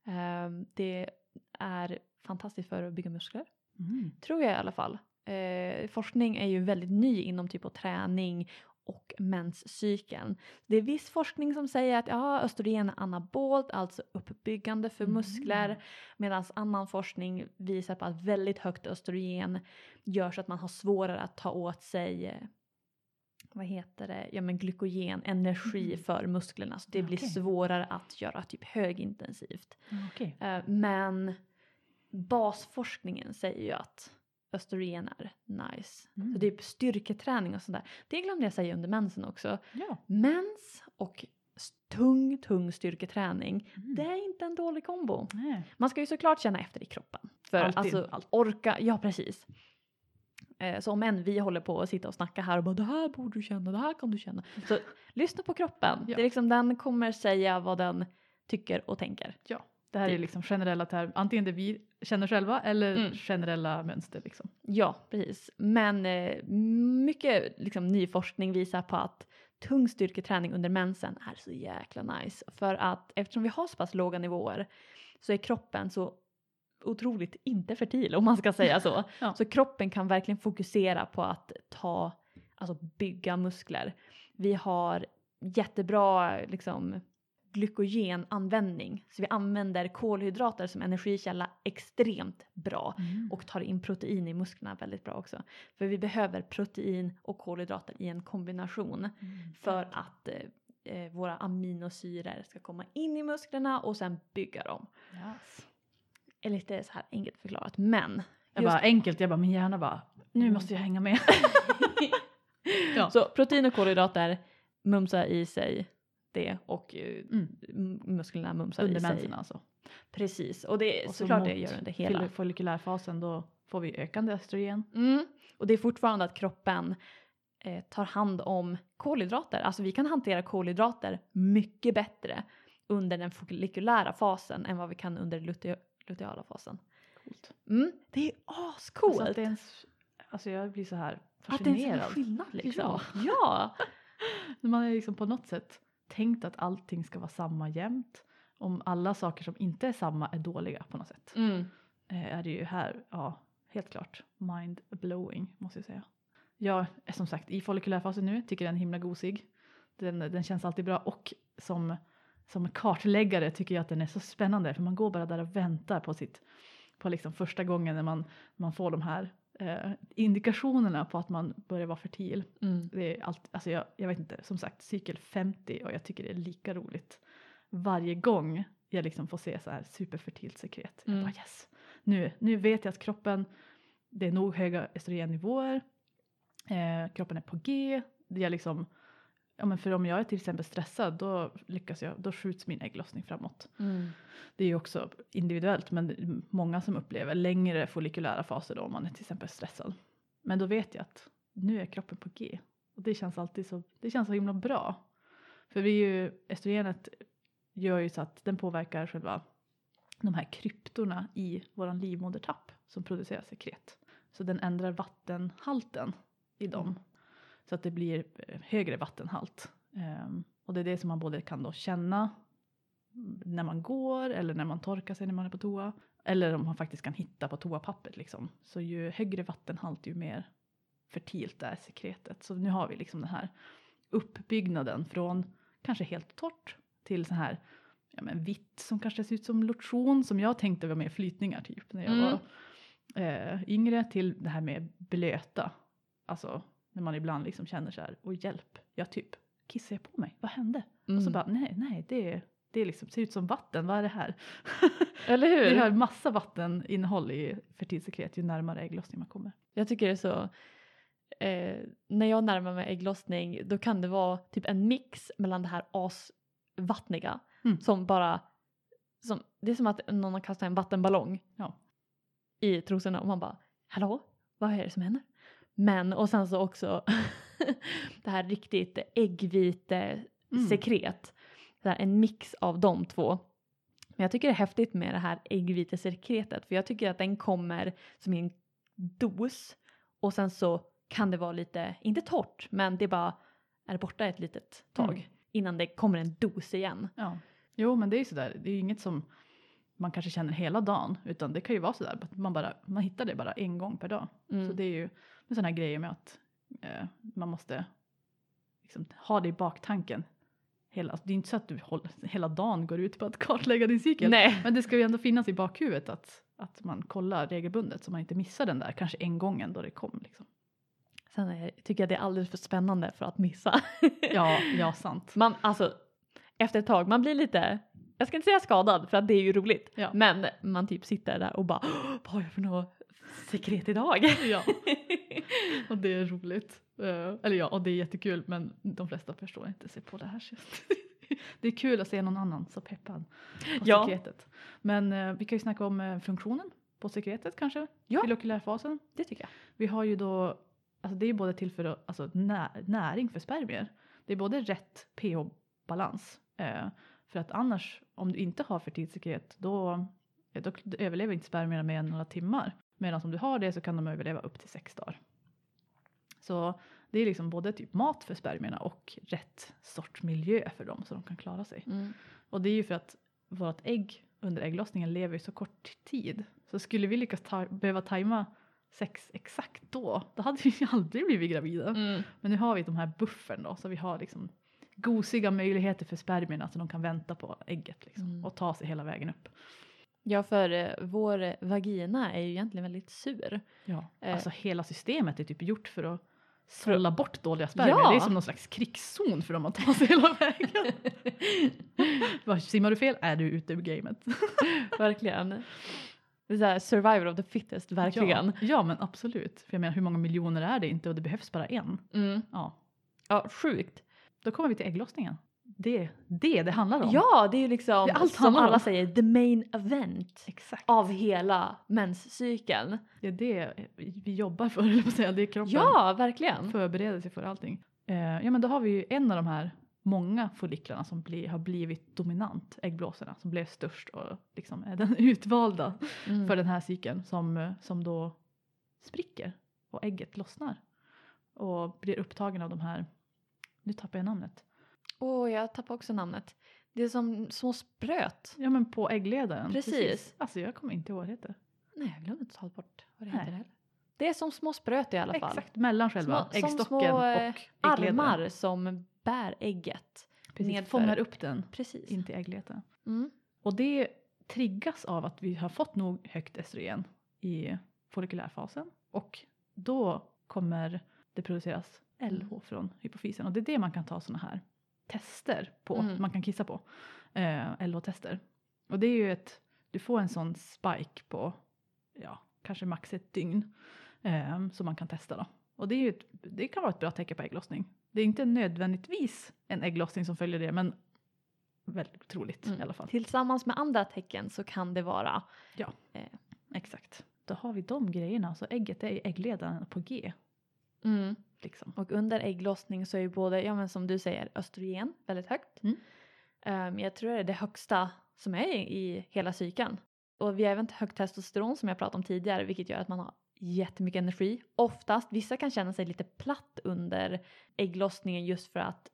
Speaker 1: Ehm, det är fantastiskt för att bygga muskler.
Speaker 2: Mm.
Speaker 1: Tror jag i alla fall. Eh, forskning är ju väldigt ny inom typ av träning och menscykeln. Det är viss forskning som säger att ja, östrogen är anabolt, alltså uppbyggande för
Speaker 2: Mm.
Speaker 1: muskler. Medan annan forskning visar på att väldigt högt östrogen gör så att man har svårare att ta åt sig eh, vad heter det, ja men glykogen, energi
Speaker 2: Mm.
Speaker 1: för musklerna. Så det
Speaker 2: Ja,
Speaker 1: blir svårare att göra typ högintensivt.
Speaker 2: Okej.
Speaker 1: Eh, Men basforskningen säger ju att östrogen är nice.
Speaker 2: Mm.
Speaker 1: Så det är styrketräning och sådär. Det glömde jag säga under mensen också.
Speaker 2: Ja.
Speaker 1: Mens och tung, tung styrketräning,
Speaker 2: Mm.
Speaker 1: det är inte en dålig kombo.
Speaker 2: Nej.
Speaker 1: Man ska ju såklart känna efter i kroppen. För
Speaker 2: Alltid,
Speaker 1: alltså
Speaker 2: alltid.
Speaker 1: orka, ja precis. Eh, Så om än vi håller på att sitta och snacka här och bara det här borde du känna, det här kan du känna. Så lyssna på kroppen.
Speaker 2: Ja.
Speaker 1: Det är liksom, den kommer säga vad den tycker och tänker.
Speaker 2: Ja, det här är liksom generella termer, antingen det vi känner själva eller
Speaker 1: Mm.
Speaker 2: generella mönster liksom.
Speaker 1: Ja, precis. Men eh, mycket liksom, ny forskning visar på att tung styrketräning under mensen är så jäkla nice. För att eftersom vi har så pass låga nivåer så är kroppen så otroligt inte fertil om man ska säga så.
Speaker 2: Ja.
Speaker 1: Så kroppen kan verkligen fokusera på att ta, alltså bygga muskler. Vi har jättebra liksom glykogenanvändning. Så vi använder kolhydrater som energikälla extremt bra och tar in protein i musklerna väldigt bra också. För vi behöver protein och kolhydrater i en kombination
Speaker 2: Mm.
Speaker 1: för att eh, eh, våra aminosyror ska komma in i musklerna och sen bygga dem.
Speaker 2: Yes.
Speaker 1: Är lite så här enkelt förklarat men
Speaker 2: Jag bara enkelt, jag bara min hjärna bara nu
Speaker 1: Mm.
Speaker 2: måste jag hänga med. ja.
Speaker 1: så protein och kolhydrater mumsar i sig det och eh,
Speaker 2: Mm.
Speaker 1: musklerna mumsar
Speaker 2: Under
Speaker 1: i sig.
Speaker 2: mensen alltså.
Speaker 1: Precis och det är
Speaker 2: Och
Speaker 1: såklart det gör under hela.
Speaker 2: Fol- Follikulärfasen då får vi ökande östrogen.
Speaker 1: Mm. Och det är fortfarande att kroppen eh, tar hand om kolhydrater. Alltså vi kan hantera kolhydrater mycket bättre under den follikulära fasen än vad vi kan under lute- luteala fasen.
Speaker 2: Coolt.
Speaker 1: Mm. Det är ascoolt!
Speaker 2: Alltså, att det ens, alltså jag blir så här
Speaker 1: att det är en
Speaker 2: fascinerad.
Speaker 1: skillnad liksom.
Speaker 2: Ja.
Speaker 1: ja.
Speaker 2: Man är liksom på något sätt tänkt att allting ska vara samma jämt. Om alla saker som inte är samma är dåliga på något sätt.
Speaker 1: Mm.
Speaker 2: eh, är det ju här, ja, helt klart mind blowing måste jag säga. Jag är som sagt i follikulärfasen nu, tycker den är himla gosig. Den, den känns alltid bra och som, som kartläggare tycker jag att den är så spännande för man går bara där och väntar på sitt, på liksom första gången när man, man får de här eh, indikationerna på att man börjar vara fertil.
Speaker 1: Mm.
Speaker 2: Det är allt, alltså jag, jag vet inte, som sagt cykel 50 och jag tycker det är lika roligt varje gång jag liksom får se så här superfertilt sekret.
Speaker 1: Mm.
Speaker 2: Jag bara yes, nu, nu vet jag att kroppen, det är nog höga östrogennivåer, eh, kroppen är på G, det är liksom, ja men för om jag är till exempel stressad då lyckas jag, då skjuts min ägglossning framåt.
Speaker 1: Mm.
Speaker 2: Det är ju också individuellt men många som upplever längre follikulära faser då om man är till exempel stressad. Men då vet jag att nu är kroppen på G och det känns alltid så, det känns så himla bra. För vi ju, östrogenet gör ju så att den påverkar själva de här kryptorna i våran livmodertapp som producerar sekret. Så den ändrar vattenhalten i dem.
Speaker 1: Mm.
Speaker 2: Så att det blir eh, högre vattenhalt. Ehm, och det är det som man både kan då känna när man går eller när man torkar sig när man är på toa. Eller om man faktiskt kan hitta på toapappret liksom. Så ju högre vattenhalt ju mer fertilt är sekretet. Så nu har vi liksom den här uppbyggnaden från kanske helt torrt till så här ja, men vitt som kanske ser ut som lotion som jag tänkte var mer flytningar typ när jag
Speaker 1: Mm.
Speaker 2: var eh, yngre till det här med blöta. Alltså när man ibland liksom känner så här, och hjälp, jag typ kissar jag på mig, vad hände? Och så
Speaker 1: Mm.
Speaker 2: bara nej, nej, det, det liksom, ser ut som vatten, vad är det här?
Speaker 1: Eller hur?
Speaker 2: det har massa vatteninnehåll i fertilsekret ju närmare ägglossning man kommer.
Speaker 1: Jag tycker det är så, eh, när jag närmar mig ägglossning då kan det vara typ en mix mellan det här asvattniga
Speaker 2: Mm.
Speaker 1: som bara, som, det är som att någon har kastat en vattenballong
Speaker 2: Ja.
Speaker 1: i trosorna och man bara hallå, vad är det som händer? Men och sen så också det här riktigt äggvite
Speaker 2: Mm.
Speaker 1: sekret, här, en mix av de två. Men jag tycker det är häftigt med det här äggvitesekretet för jag tycker att den kommer som i en dos och sen så kan det vara lite, inte torrt, men det bara är borta ett litet tag
Speaker 2: Mm.
Speaker 1: innan det kommer en dos igen.
Speaker 2: Ja. Jo men det är ju sådär, det är ju inget som man kanske känner hela dagen utan det kan ju vara sådär man, bara, man hittar det bara en gång per dag.
Speaker 1: Mm.
Speaker 2: Så det är ju sådana här grejer med att eh, man måste liksom, ha det i baktanken. Hela, alltså, det är inte så att du håller, hela dagen går ut på att kartlägga din cykel.
Speaker 1: Nej.
Speaker 2: Men det ska ju ändå finnas i bakhuvudet att, att man kollar regelbundet så man inte missar den där kanske en gång ändå det kom. Liksom.
Speaker 1: Sen är, tycker jag det är alldeles för spännande för att missa.
Speaker 2: Ja, ja sant.
Speaker 1: man, alltså, efter ett tag, man blir lite, jag ska inte säga skadad för att det är ju roligt.
Speaker 2: Ja.
Speaker 1: Men man typ sitter där och bara, "Åh, vad har jag för något sekret idag?
Speaker 2: Ja, och det är roligt. Eh, eller ja, och det är jättekul men de flesta förstår inte sig på det här. det är kul att se någon annan så peppad på
Speaker 1: Ja.
Speaker 2: sekretet. Men eh, vi kan ju snacka om eh, funktionen på sekretet kanske.
Speaker 1: Ja.
Speaker 2: Follikulärfasen.
Speaker 1: det tycker jag.
Speaker 2: Vi har ju då, alltså det är både till för att- alltså, när, näring för spermier. Det är både rätt pH-balans. Eh, för att annars, om du inte har fertilsekret, då, då överlever inte spermierna mer än några timmar. Medan om du har det så kan de överleva upp till sex dagar. Så det är liksom både typ mat för spermierna och rätt sorts miljö för dem så de kan klara sig.
Speaker 1: Mm.
Speaker 2: Och det är ju för att vårt ägg under ägglossningen lever i så kort tid. Så skulle vi lyckas ta, behöva tajma sex exakt då, då hade vi ju aldrig blivit gravida.
Speaker 1: Mm.
Speaker 2: Men nu har vi de här buffern då, så vi har liksom gosiga möjligheter för spermierna så de kan vänta på ägget liksom,
Speaker 1: Mm.
Speaker 2: och ta sig hela vägen upp.
Speaker 1: Ja, för eh, vår vagina är ju egentligen väldigt sur.
Speaker 2: Ja.
Speaker 1: Eh.
Speaker 2: Alltså hela systemet är typ gjort för att sålla bort dåliga spermier.
Speaker 1: Ja.
Speaker 2: Det är som någon slags krigszon för dem att ta sig hela vägen. Bara, Simmar du fel är du ute ur gamet.
Speaker 1: verkligen. Det är survivor of the fittest, verkligen.
Speaker 2: Ja, ja men absolut. För jag menar hur många miljoner är det inte och det behövs bara en.
Speaker 1: Mm.
Speaker 2: Ja.
Speaker 1: Ja, sjukt.
Speaker 2: Då kommer vi till ägglossningen. Det det det handlar om.
Speaker 1: Ja, det är ju liksom
Speaker 2: Det är allt
Speaker 1: som
Speaker 2: handlar om.
Speaker 1: alla säger, the main event
Speaker 2: Exakt.
Speaker 1: av hela menscykeln.
Speaker 2: Det är det vi jobbar för, eller att säga. Det är kroppen
Speaker 1: Ja, verkligen.
Speaker 2: förbereder sig för allting. Eh, ja men då har vi ju en av de här många folliklarna som bli, har blivit dominant, äggblåsorna, som blev störst och liksom är den utvalda
Speaker 1: Mm.
Speaker 2: för den här cykeln som, som då spricker och ägget lossnar och blir upptagen av de här, nu tappar jag namnet,
Speaker 1: Åh, jag tappade också namnet. Det är som små spröt.
Speaker 2: ja men på äggledaren.
Speaker 1: Precis.
Speaker 2: Alltså jag kommer inte ihåg vad det heter.
Speaker 1: Nej, jag glömde totalt bort vad det
Speaker 2: Nej.
Speaker 1: heter heller. Det är som små spröt i alla fall.
Speaker 2: Exakt, mellan själva
Speaker 1: Små- som
Speaker 2: äggstocken
Speaker 1: små,
Speaker 2: och
Speaker 1: eh,
Speaker 2: äggledaren.
Speaker 1: Armar som bär ägget.
Speaker 2: Precis,
Speaker 1: nedför.
Speaker 2: fångar upp den
Speaker 1: Precis.
Speaker 2: in till äggledaren.
Speaker 1: Mm.
Speaker 2: Och det triggas av att vi har fått nog högt estrogen i follikulärfasen och då kommer det produceras LH från hypofysen och det är det man kan ta sådana här tester på,
Speaker 1: Mm.
Speaker 2: man kan kissa på, eh, LH-tester. Och det är ju ett, du får en sån spike på, ja, kanske max ett dygn eh, som man kan testa då. Och det, är ju ett, det kan vara ett bra tecken på ägglossning. Det är inte nödvändigtvis en ägglossning som följer det, men väldigt troligt
Speaker 1: Mm.
Speaker 2: i alla fall.
Speaker 1: Tillsammans med andra tecken så kan det vara
Speaker 2: Exakt. Då har vi de grejerna. Så ägget är i äggledaren på G.
Speaker 1: mm.
Speaker 2: Liksom.
Speaker 1: Och under ägglossning så är ju både, ja men som du säger, östrogen väldigt högt.
Speaker 2: Mm.
Speaker 1: Ehm, jag tror det är det högsta som är i, i hela cykeln. och vi har även högt testosteron som jag pratade om tidigare vilket gör att man har jättemycket energi. Oftast, vissa kan känna sig lite platt under ägglossningen just för att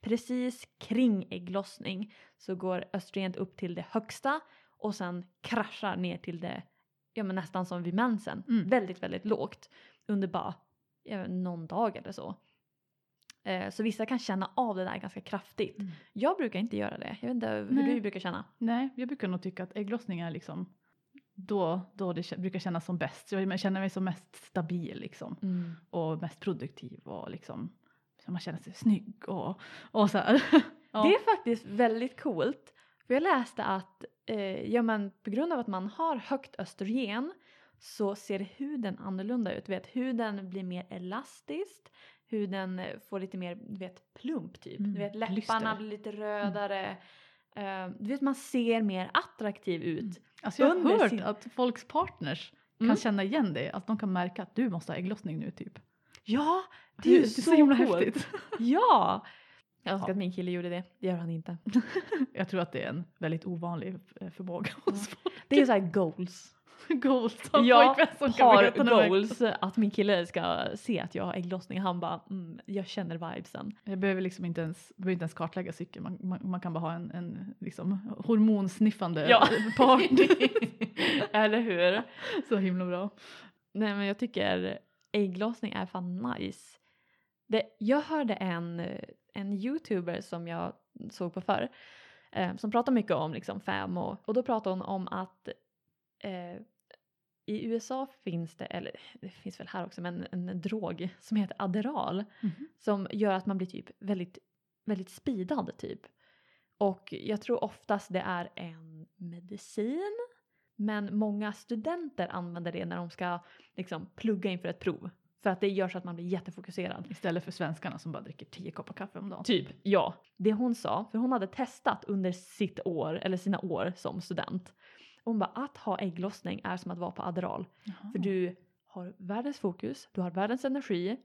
Speaker 1: precis kring ägglossning så går östrogenet upp till det högsta och sen kraschar ner till det, ja men nästan som vid mensen,
Speaker 2: Mm.
Speaker 1: väldigt väldigt lågt under bara någon dag eller så. Eh, så vissa kan känna av det där ganska kraftigt.
Speaker 2: Mm.
Speaker 1: Jag brukar inte göra det. Jag vet inte hur
Speaker 2: Nej.
Speaker 1: du brukar känna.
Speaker 2: Nej, jag brukar nog tycka att ägglossning är liksom då, då det brukar kännas som bäst. Jag känner mig som mest stabil liksom. Och mest produktiv och liksom man känner sig snygg och, och så här. ja.
Speaker 1: Det är faktiskt väldigt coolt. För jag läste att eh, ja, men på grund av att man har högt östrogen så ser huden annorlunda ut. Du vet, huden blir mer elastisk, huden eh, får lite mer du vet, plump typ.
Speaker 2: Mm,
Speaker 1: Du vet, läpparna
Speaker 2: lyster.
Speaker 1: blir lite rödare. Eh, du vet, man ser mer attraktiv ut.
Speaker 2: Alltså jag har hört
Speaker 1: sin-
Speaker 2: att folks partners
Speaker 1: Mm.
Speaker 2: kan känna igen det. Att de kan märka att du måste ha ägglossning nu typ.
Speaker 1: Ja, det är ju så,
Speaker 2: så himla
Speaker 1: coolt.
Speaker 2: häftigt.
Speaker 1: Ja! Jag önskar
Speaker 2: Ja.
Speaker 1: att min kille gjorde det. Det gör han inte.
Speaker 2: Jag tror att det är en väldigt ovanlig eh, förmåga hos folk.
Speaker 1: Det är så här goals.
Speaker 2: Goals som
Speaker 1: Jag
Speaker 2: pojkvän som
Speaker 1: har goals att min kille ska se att jag har ägglossning. Han bara, mm, jag känner vibesen.
Speaker 2: Jag behöver liksom inte ens, behöver inte ens kartlägga cykeln. Man, man, man kan bara ha en, en liksom, hormonsniffande
Speaker 1: Ja.
Speaker 2: partner.
Speaker 1: Eller hur?
Speaker 2: Så himla bra.
Speaker 1: Nej men jag tycker ägglossning är fan nice. Det, jag hörde en, en youtuber som jag såg på förr eh, som pratar mycket om liksom fem och, och då pratar hon om att eh, i USA finns det, eller det finns väl här också, men en drog som heter Adderall
Speaker 2: Mhm.
Speaker 1: som gör att man blir typ väldigt, väldigt speedad typ. Och jag tror oftast det är en medicin men många studenter använder det när de ska liksom plugga inför ett prov. För att det gör så att man blir jättefokuserad.
Speaker 2: Istället för svenskarna som bara dricker tio koppar kaffe om dagen.
Speaker 1: Typ, ja. Det hon sa, för hon hade testat under sitt år, eller sina år som student. Hon bara att ha ägglossning är som att vara på Adderall.
Speaker 2: Jaha.
Speaker 1: För du har världens fokus, du har världens energi,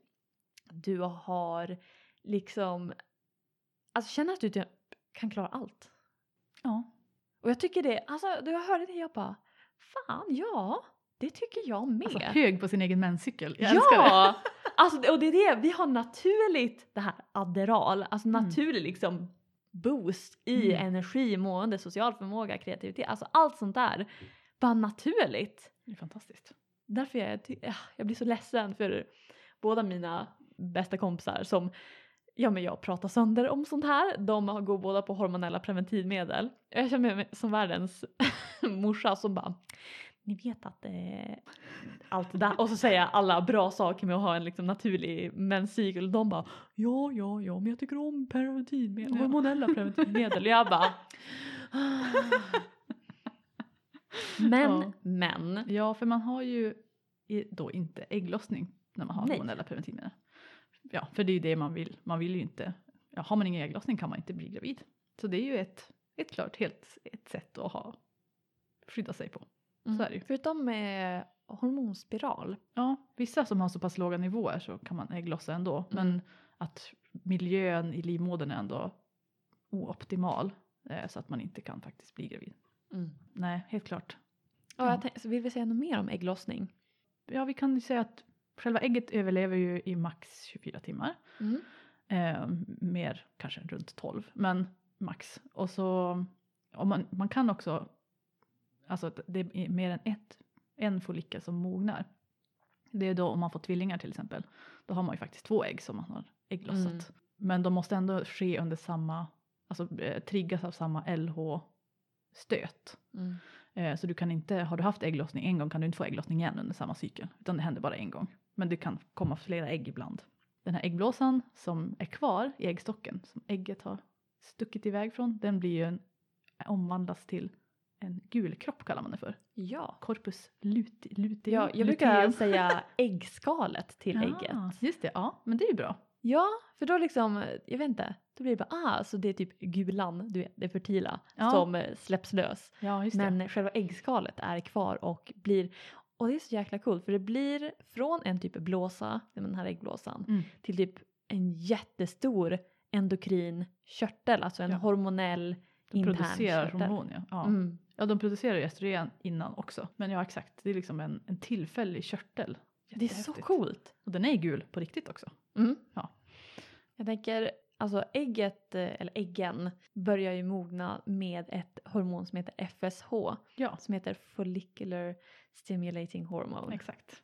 Speaker 1: du har liksom, alltså känner att du typ kan klara allt.
Speaker 2: Ja.
Speaker 1: Och jag tycker det, alltså då jag hörde det jag bara, fan ja, det tycker jag med.
Speaker 2: Alltså hög på sin egen menscykel. Jag älskar det.
Speaker 1: ja! Alltså, och det är det, vi har naturligt det här Adderall, alltså
Speaker 2: Mm.
Speaker 1: naturlig liksom boost i
Speaker 2: Mm.
Speaker 1: energi, mående, social förmåga, kreativitet, alltså allt sånt där. Bara naturligt.
Speaker 2: Det är fantastiskt.
Speaker 1: Därför jag, ah, jag blir så ledsen för båda mina bästa kompisar som Ja men jag pratar sönder om sånt här. De går båda på hormonella preventivmedel. Jag känner mig som världens morsa som bara Ni vet att eh, allt det där och så säger jag alla bra saker med att ha en liksom naturlig menscykel. De bara ja ja ja men jag tycker om preventivmedel,
Speaker 2: Ja.
Speaker 1: hormonella preventivmedel. Och jag bara Men
Speaker 2: Ja.
Speaker 1: men
Speaker 2: Ja, för man har ju då inte ägglossning när man har
Speaker 1: Nej.
Speaker 2: hormonella preventivmedel. Ja, för det är ju det man vill. Man vill ju inte, ja, har man ingen ägglossning kan man inte bli gravid. Så det är ju ett, ett klart helt ett sätt att ha, skydda sig på. Så är det ju.
Speaker 1: Förutom med hormonspiral.
Speaker 2: Ja, vissa som har så pass låga nivåer så kan man ägglossa ändå. Men
Speaker 1: Mm.
Speaker 2: att miljön i livmodern är ändå ooptimal. Eh, så att man inte kan faktiskt bli gravid. Nej, helt klart.
Speaker 1: Ja,
Speaker 2: Ja.
Speaker 1: jag tänk, så vill vi säga något mer om ägglossning?
Speaker 2: Ja, vi kan ju säga att själva ägget överlever ju i max 24 timmar. Eh, mer kanske runt 12, men max. Och så, och man, man kan också, alltså det är mer än ett, en follikel som mognar. Det är då om man får tvillingar till exempel. Då har man ju faktiskt två ägg som man har ägglossat.
Speaker 1: Mm.
Speaker 2: Men de måste ändå ske under samma, alltså eh, triggas av samma LH-stöt. Eh, Så du kan inte, har du haft ägglossning en gång kan du inte få ägglossning igen under samma cykel. Utan det händer bara en gång. Men det kan komma flera ägg ibland. Den här äggblåsan som är kvar i äggstocken, som ägget har stuckit iväg från, den blir ju en, omvandlas till en gul kropp kallar man det för.
Speaker 1: Ja.
Speaker 2: Corpus luti, luteum.
Speaker 1: ja, jag brukar
Speaker 2: luteum.
Speaker 1: säga äggskalet till
Speaker 2: Ja,
Speaker 1: ägget.
Speaker 2: Just det, ja men det är ju bra.
Speaker 1: Ja, för då liksom, jag vet inte, då blir det bara ah, så det är typ gulan, du vet, det fertila,
Speaker 2: Ja.
Speaker 1: som eh, släpps lös.
Speaker 2: Ja, just det.
Speaker 1: Men själva äggskalet är kvar och blir, och det är så jäkla coolt för det blir från en typ blåsa, den här äggblåsan,
Speaker 2: Mm.
Speaker 1: till typ en jättestor endokrin körtel, alltså en
Speaker 2: Ja.
Speaker 1: hormonell
Speaker 2: De
Speaker 1: intern
Speaker 2: producerar
Speaker 1: körtel.
Speaker 2: hormon ja. ja.
Speaker 1: Mm.
Speaker 2: Ja, de producerar ju östrogen innan också. Men ja, exakt. Det är liksom en, en tillfällig körtel.
Speaker 1: Det är så coolt.
Speaker 2: Och den är gul på riktigt också.
Speaker 1: Mm.
Speaker 2: Ja.
Speaker 1: Jag tänker, alltså ägget, eh, eller äggen, börjar ju mogna med ett hormon som heter FSH.
Speaker 2: Ja,
Speaker 1: Som heter Follicular Stimulating Hormone.
Speaker 2: exakt.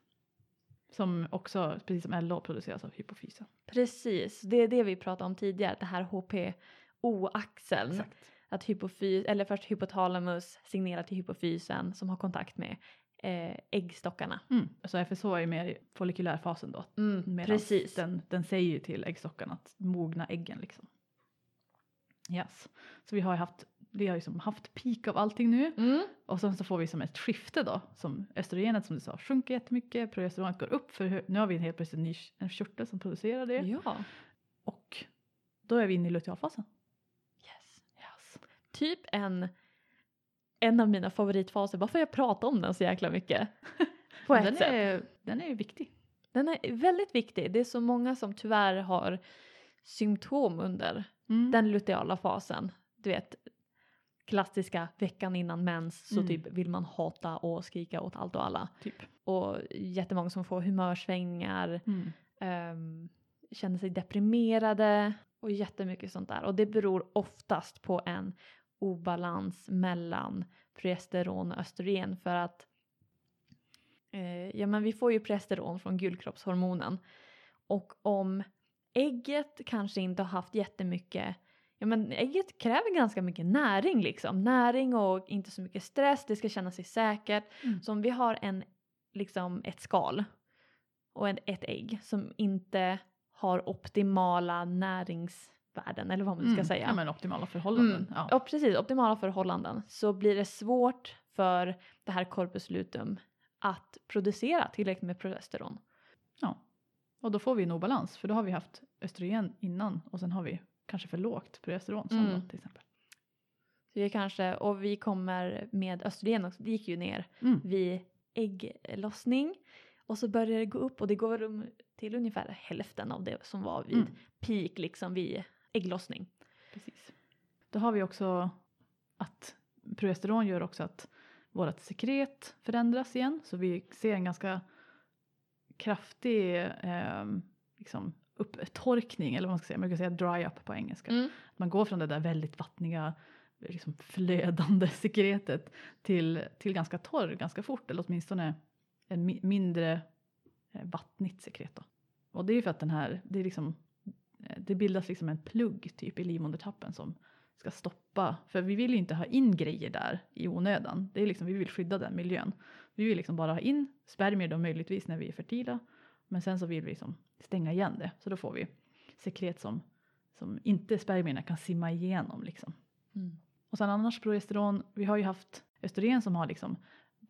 Speaker 2: Som också, precis som LH, produceras av hypofysen.
Speaker 1: Precis, det är det vi pratade om tidigare, det här HPO-axeln.
Speaker 2: Exakt.
Speaker 1: Att hypofys, eller först hypotalamus signerar till hypofysen som har kontakt med eh, äggstockarna.
Speaker 2: Mm. Så FSH är mer i follikulärfasen då.
Speaker 1: Mm, precis.
Speaker 2: Den, den säger ju till äggstockarna att mogna äggen liksom. Yes. Så vi har ju haft, vi har ju som haft peak av allting nu.
Speaker 1: Mm.
Speaker 2: Och sen så får vi som ett skifte då. Som östrogenet som du sa sjunker jättemycket. Progesteronet går upp för nu har vi en helt plötsligt en ny en körtel som producerar det.
Speaker 1: Ja.
Speaker 2: Och då är vi inne i lutealfasen.
Speaker 1: Typ en, en av mina favoritfaser, varför jag pratar om den så jäkla mycket. På ett
Speaker 2: den,
Speaker 1: sätt.
Speaker 2: är, den är ju viktig.
Speaker 1: Den är väldigt viktig. Det är så många som tyvärr har symptom under
Speaker 2: Mm.
Speaker 1: den luteala fasen. Du vet, klassiska veckan innan mens så
Speaker 2: Mm.
Speaker 1: typ vill man hata och skrika åt allt och alla.
Speaker 2: Typ.
Speaker 1: Och jättemånga som får humörsvängningar,
Speaker 2: Mm.
Speaker 1: um, känner sig deprimerade och jättemycket sånt där. Och det beror oftast på en obalans mellan progesteron och östrogen för att eh, ja men vi får ju progesteron från gulkroppshormonen och om ägget kanske inte har haft jättemycket Ja men ägget kräver ganska mycket näring liksom. Näring och inte så mycket stress, det ska känna sig säkert.
Speaker 2: Mm.
Speaker 1: Så om vi har en, liksom ett skal och en, ett ägg som inte har optimala näringsvärden eller vad man ska
Speaker 2: Mm.
Speaker 1: säga.
Speaker 2: Ja men optimala förhållanden.
Speaker 1: Mm.
Speaker 2: Ja.
Speaker 1: Ja precis, optimala förhållanden. Så blir det svårt för det här corpus luteum att producera tillräckligt med progesteron.
Speaker 2: ja. Och då får vi en obalans för då har vi haft östrogen innan och sen har vi kanske för lågt progesteron sen
Speaker 1: Mm.
Speaker 2: då till exempel.
Speaker 1: Så vi kanske, och vi kommer med östrogen också, det gick ju ner
Speaker 2: Mm.
Speaker 1: vid ägglossning. Och så börjar det gå upp och det går till ungefär hälften av det som var vid
Speaker 2: Mm.
Speaker 1: peak liksom vid ägglossning.
Speaker 2: Precis. Då har vi också att progesteron gör också att vårt sekret förändras igen. Så vi ser en ganska kraftig eh, liksom upptorkning eller vad man ska säga. Man brukar säga dry up på engelska.
Speaker 1: Mm.
Speaker 2: Man går från det där väldigt vattniga liksom flödande sekretet till, till ganska torr ganska fort eller åtminstone en mi- mindre eh, vattnigt sekret. Då. Och det är ju för att den här, det är liksom det bildas liksom en plugg typ i livmodertappen som ska stoppa, för vi vill ju inte ha in grejer där i onödan. Det är liksom, vi vill skydda den miljön. Vi vill liksom bara ha in spermier då möjligtvis när vi är fertila. Men sen så vill vi liksom stänga igen det. Så då får vi sekret som, som inte spermierna kan simma igenom liksom.
Speaker 1: Mm.
Speaker 2: Och sen annars progesteron, vi har ju haft östrogen som har liksom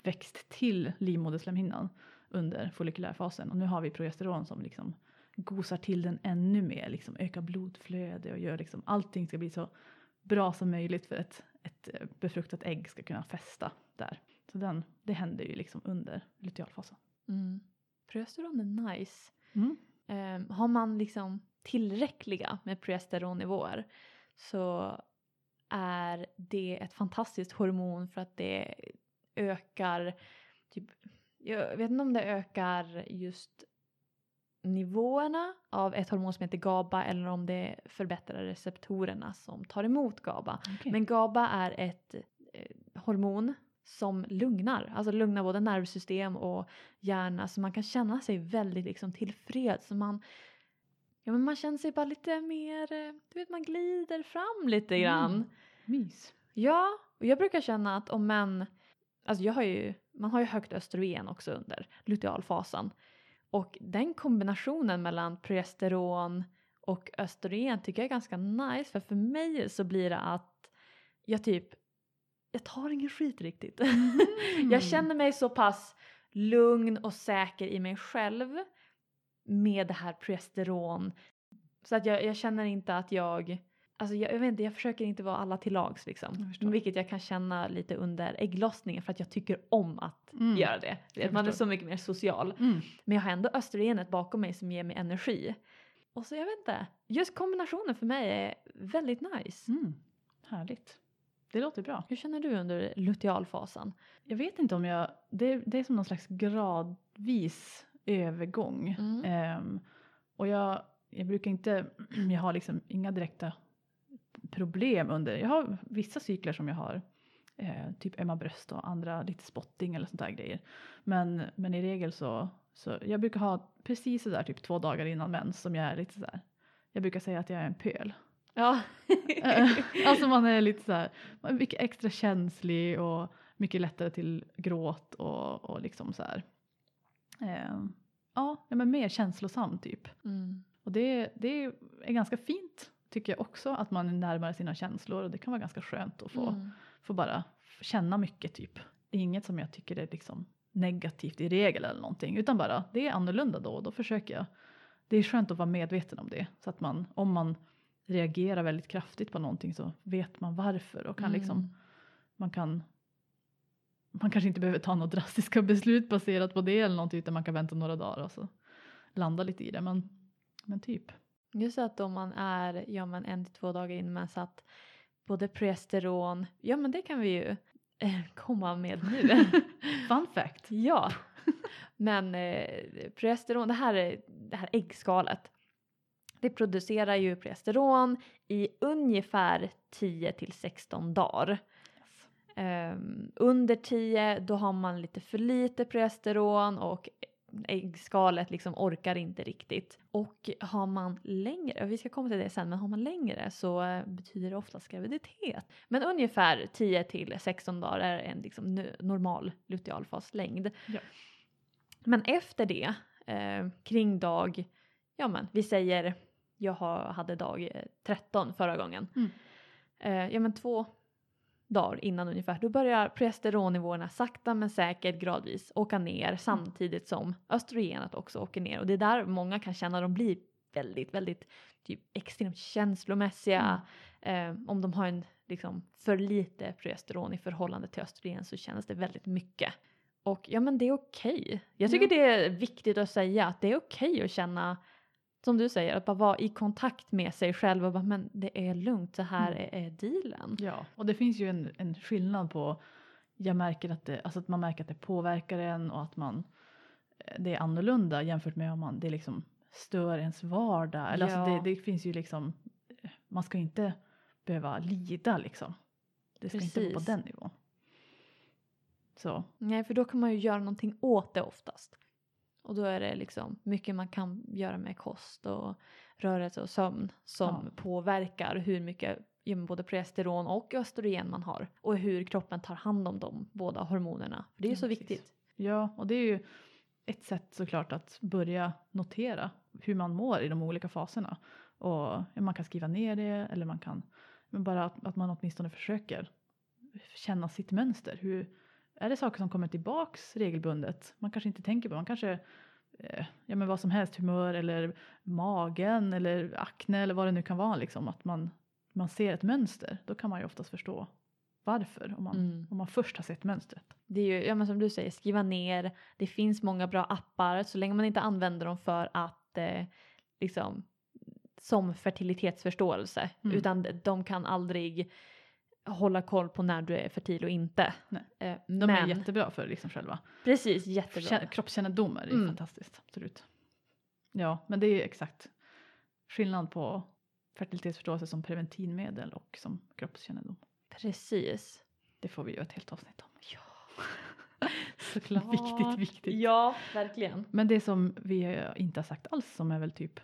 Speaker 2: växt till livmoderslemhinnan under follikulärfasen och nu har vi progesteron som liksom gosar till den ännu mer, liksom ökar blodflöde och gör liksom allting ska bli så bra som möjligt för att ett eh, befruktat ägg ska kunna fästa där. Så den, det händer ju liksom under lutealfasen.
Speaker 1: Mm. Progesteron är nice.
Speaker 2: Mm.
Speaker 1: Ehm, har man liksom tillräckliga med progesteronnivåer så är det ett fantastiskt hormon för att det ökar, typ, jag vet inte om det ökar just nivåerna av ett hormon som heter GABA eller om det förbättrar receptorerna som tar emot GABA.
Speaker 2: Okej.
Speaker 1: Men GABA är ett eh, hormon som lugnar, alltså lugnar både nervsystem och hjärna så man kan känna sig väldigt liksom tillfreds. Man, ja, men man känner sig bara lite mer, eh, du vet man glider fram lite grann.
Speaker 2: Mm. Mys.
Speaker 1: Ja, och jag brukar känna att om män, alltså jag har ju, man har ju högt östrogen också under lutealfasen. Och den kombinationen mellan progesteron och östrogen tycker jag är ganska nice för för mig så blir det att jag typ, jag tar ingen skit riktigt.
Speaker 2: Mm.
Speaker 1: jag känner mig så pass lugn och säker i mig själv med det här progesteron. Så att jag, jag känner inte att jag, alltså jag, jag vet inte, jag försöker inte vara alla till lags liksom.
Speaker 2: Jag.
Speaker 1: Vilket jag kan känna lite under ägglossningen för att jag tycker om att
Speaker 2: Mm.
Speaker 1: göra det.
Speaker 2: Jag
Speaker 1: Man är
Speaker 2: förstår.
Speaker 1: så mycket mer social.
Speaker 2: Mm.
Speaker 1: Men jag har ändå östrogenet bakom mig som ger mig energi. Och så jag vet inte, just kombinationen för mig är väldigt nice.
Speaker 2: Mm. Härligt. det låter bra.
Speaker 1: Hur känner du under lutealfasen?
Speaker 2: Jag vet inte om jag, det, det är som någon slags gradvis övergång. Ehm, och jag, jag brukar inte, jag har liksom inga direkta problem under, jag har vissa cykler som jag har eh, typ ömma bröst och andra lite spotting eller sånt där grejer. Men, men i regel så, så jag brukar ha precis sådär typ två dagar innan mens som jag är lite sådär, jag brukar säga att jag är en pöl.
Speaker 1: Ja.
Speaker 2: Eh, alltså man är lite såhär, man är mycket extra känslig och mycket lättare till gråt och, och liksom så här. Eh, ja, ja, men mer känslosam typ.
Speaker 1: Mm.
Speaker 2: Och det, det är ganska fint tycker jag också att man är närmare sina känslor och det kan vara ganska skönt att få,
Speaker 1: Mm.
Speaker 2: få bara känna mycket typ. Det är inget som jag tycker är liksom negativt i regel eller någonting utan bara det är annorlunda då och då försöker jag. Det är skönt att vara medveten om det så att man om man reagerar väldigt kraftigt på någonting så vet man varför och kan liksom
Speaker 1: Mm.
Speaker 2: man kan man kanske inte behöver ta några drastiska beslut baserat på det eller någonting utan man kan vänta några dagar och så landa lite i det men, men typ.
Speaker 1: Just att om man är ja, men en till två dagar in med så att både progesteron, ja men det kan vi ju eh, komma med nu.
Speaker 2: Fun fact.
Speaker 1: ja, men eh, progesteron, det här, är- det här äggskalet, det producerar ju progesteron i ungefär 10 till 16 dagar. Ehm, under 10 då har man lite för lite progesteron och äggskalet liksom orkar inte riktigt. Och har man längre, vi ska komma till det sen, men har man längre så eh, betyder det oftast graviditet. Men ungefär 10 till 16 dagar är en liksom normal lutealfaslängd.
Speaker 2: Ja.
Speaker 1: Men efter det, eh, kring dag, ja men vi säger jag hade dag eh, 13 förra gången.
Speaker 2: Mm.
Speaker 1: Eh, ja men två dagar innan ungefär, då börjar progesteronnivåerna sakta men säkert gradvis åka ner samtidigt som östrogenet också åker ner. Och det är där många kan känna att de blir väldigt, väldigt typ extremt känslomässiga. Eh, om de har en liksom för lite progesteron i förhållande till östrogen så känns det väldigt mycket. Och ja men det är okej. Jag tycker
Speaker 2: Ja.
Speaker 1: det är viktigt att säga att det är okej att känna som du säger, att bara vara i kontakt med sig själv och bara men det är lugnt, så här
Speaker 2: Mm.
Speaker 1: är, är dealen.
Speaker 2: Ja, och det finns ju en, en skillnad på, jag märker att det, alltså att man märker att det påverkar en och att man, eh, det är annorlunda jämfört med om man, det liksom stör ens vardag. Eller
Speaker 1: Ja.
Speaker 2: alltså det, det finns ju liksom, eh, man ska inte behöva lida liksom. Det ska inte vara på
Speaker 1: Precis.
Speaker 2: den nivån. Så,
Speaker 1: Nej, för då kan man ju göra någonting åt det oftast. Och då är det liksom mycket man kan göra med kost och rörelse och sömn som
Speaker 2: Ja.
Speaker 1: påverkar hur mycket både progesteron och östrogen man har och hur kroppen tar hand om de båda hormonerna. För det är ju
Speaker 2: Ja,
Speaker 1: så
Speaker 2: precis.
Speaker 1: viktigt.
Speaker 2: ja, och det är ju ett sätt såklart att börja notera hur man mår i de olika faserna. Och man kan skriva ner det eller man kan, men bara att, att man åtminstone försöker känna sitt mönster. Hur, är det saker som kommer tillbaks regelbundet? Man kanske inte tänker på, man kanske, eh, ja men vad som helst, humör eller magen eller akne eller vad det nu kan vara liksom. Att man, man ser ett mönster, då kan man ju oftast förstå varför om man,
Speaker 1: Mm.
Speaker 2: om man först har sett mönstret.
Speaker 1: Det är ju, ja men som du säger, skriva ner. Det finns många bra appar så länge man inte använder dem för att eh, liksom som fertilitetsförståelse
Speaker 2: Mm.
Speaker 1: utan de kan aldrig hålla koll på när du är fertil och inte.
Speaker 2: Nej.
Speaker 1: Eh,
Speaker 2: De
Speaker 1: men,
Speaker 2: är jättebra för liksom själva
Speaker 1: Precis, jättebra.
Speaker 2: Känn- kroppskännedom är
Speaker 1: Mm.
Speaker 2: fantastiskt, absolut. Ja, men det är ju exakt skillnad på fertilitetsförståelse som preventivmedel och som kroppskännedom.
Speaker 1: Precis.
Speaker 2: Det får vi göra ett helt avsnitt om.
Speaker 1: Ja.
Speaker 2: Såklart. Viktigt, viktigt.
Speaker 1: Ja, verkligen.
Speaker 2: Men det som vi inte har sagt alls som är väl typ,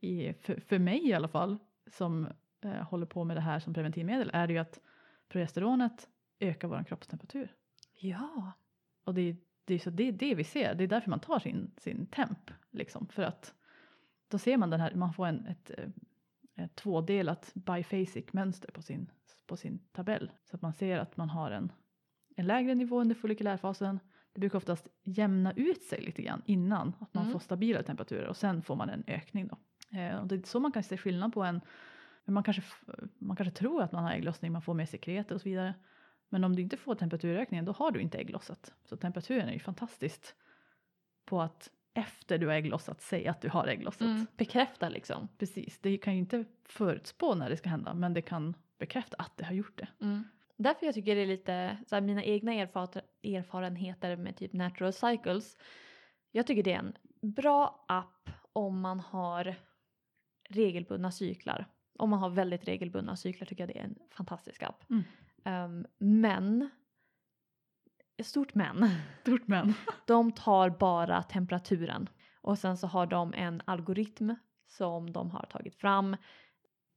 Speaker 2: i, för, för mig i alla fall, som eh, håller på med det här som preventivmedel är ju att progesteronet ökar vår kroppstemperatur.
Speaker 1: Ja.
Speaker 2: Och det är, det är så det, är det vi ser, det är därför man tar sin, sin temp. Liksom, för att då ser man den här, man får en, ett, eh, ett tvådelat biphasic mönster på sin, på sin tabell. Så att man ser att man har en, en lägre nivå under follikulärfasen. Det brukar oftast jämna ut sig lite grann innan, att man
Speaker 1: Mm.
Speaker 2: får stabila temperaturer och sen får man en ökning då. Eh, och det är så man kan se skillnad på en, men man kanske, man kanske tror att man har ägglossning, man får mer sekreter och så vidare. Men om du inte får temperaturökningen då har du inte ägglossat. Så temperaturen är ju fantastiskt på att efter du har ägglossat säga att du har ägglossat.
Speaker 1: Mm. Bekräfta liksom.
Speaker 2: Precis, det kan ju inte förutspå när det ska hända men det kan bekräfta att det har gjort det.
Speaker 1: Mm. Därför jag tycker det är lite, så här, mina egna erfar erfarenheter med typ natural cycles. Jag tycker det är en bra app om man har regelbundna cyklar. Om man har väldigt regelbundna cyklar tycker jag det är en fantastisk app.
Speaker 2: Mm.
Speaker 1: Ehm, men, stort men,
Speaker 2: Stort men.
Speaker 1: de tar bara temperaturen. Och sen så har de en algoritm som de har tagit fram.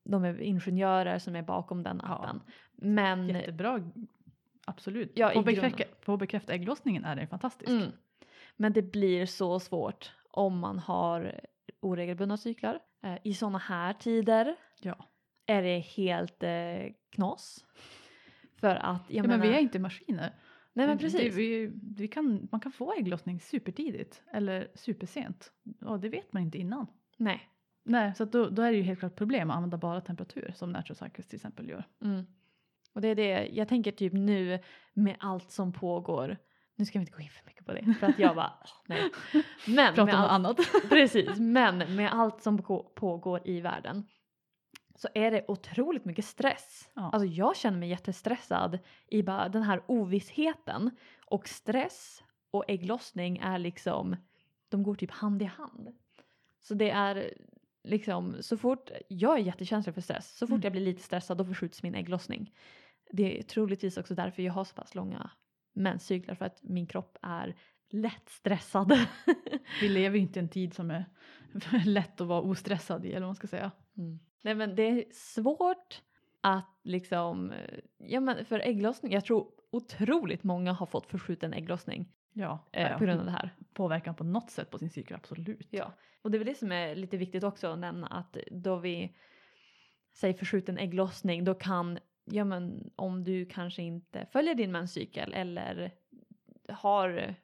Speaker 1: De är ingenjörer som är bakom den
Speaker 2: Ja,
Speaker 1: appen. Men
Speaker 2: Jättebra. Absolut.
Speaker 1: Ja,
Speaker 2: på, bekräfta, på bekräfta ägglossningen är den fantastisk.
Speaker 1: Mm. Men det blir så svårt om man har oregelbundna cyklar. Eh, I sådana här tider
Speaker 2: Ja.
Speaker 1: är det helt eh, knas. För att, jag
Speaker 2: Ja,
Speaker 1: menar,
Speaker 2: men vi är inte maskiner.
Speaker 1: nej men
Speaker 2: Det-
Speaker 1: precis.
Speaker 2: vi, vi kan, man kan få ägglossning supertidigt eller supersent. Och det vet man inte innan.
Speaker 1: Nej.
Speaker 2: Nej, så då, då är det ju helt klart problem att använda bara temperatur som Natural Cycles till exempel gör.
Speaker 1: Mm. Och det är det, jag tänker typ nu med allt som pågår. Nu ska vi inte gå in för mycket på det för att jag bara, nej. Men
Speaker 2: Prata om
Speaker 1: allt,
Speaker 2: annat.
Speaker 1: precis, men med allt som på- pågår i världen så är det otroligt mycket stress.
Speaker 2: Ja.
Speaker 1: Alltså jag känner mig jättestressad i bara den här ovissheten och stress och ägglossning är liksom, de går typ hand i hand. Så det är liksom så fort, jag är jättekänslig för stress, så fort
Speaker 2: Mm.
Speaker 1: jag blir lite stressad då förskjuts min ägglossning. Det är troligtvis också därför jag har så pass långa menscyklar för att min kropp är lätt stressad.
Speaker 2: Vi lever ju inte i en tid som är lätt att vara ostressad i eller vad man ska säga.
Speaker 1: Nej men det är svårt att liksom, eh, ja men för ägglossning, jag tror otroligt många har fått förskjuten ägglossning
Speaker 2: Ja,
Speaker 1: eh, på grund av det här.
Speaker 2: påverkan på något sätt på sin cykel, absolut.
Speaker 1: Ja, och det är väl det som är lite viktigt också att nämna att då vi säger förskjuten ägglossning då kan, ja men om du kanske inte följer din menscykel eller har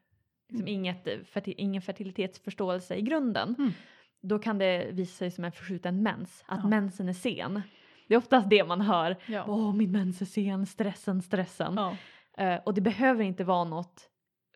Speaker 1: liksom
Speaker 2: Mm.
Speaker 1: inget, ingen fertilitetsförståelse i grunden
Speaker 2: Mm.
Speaker 1: Då kan det visa sig som en förskjuten mens, att
Speaker 2: Ja.
Speaker 1: mensen är sen. Det är oftast det man hör.
Speaker 2: Ja.
Speaker 1: Åh, min mens är sen, stressen, stressen.
Speaker 2: Ja.
Speaker 1: Eh, och det behöver inte vara något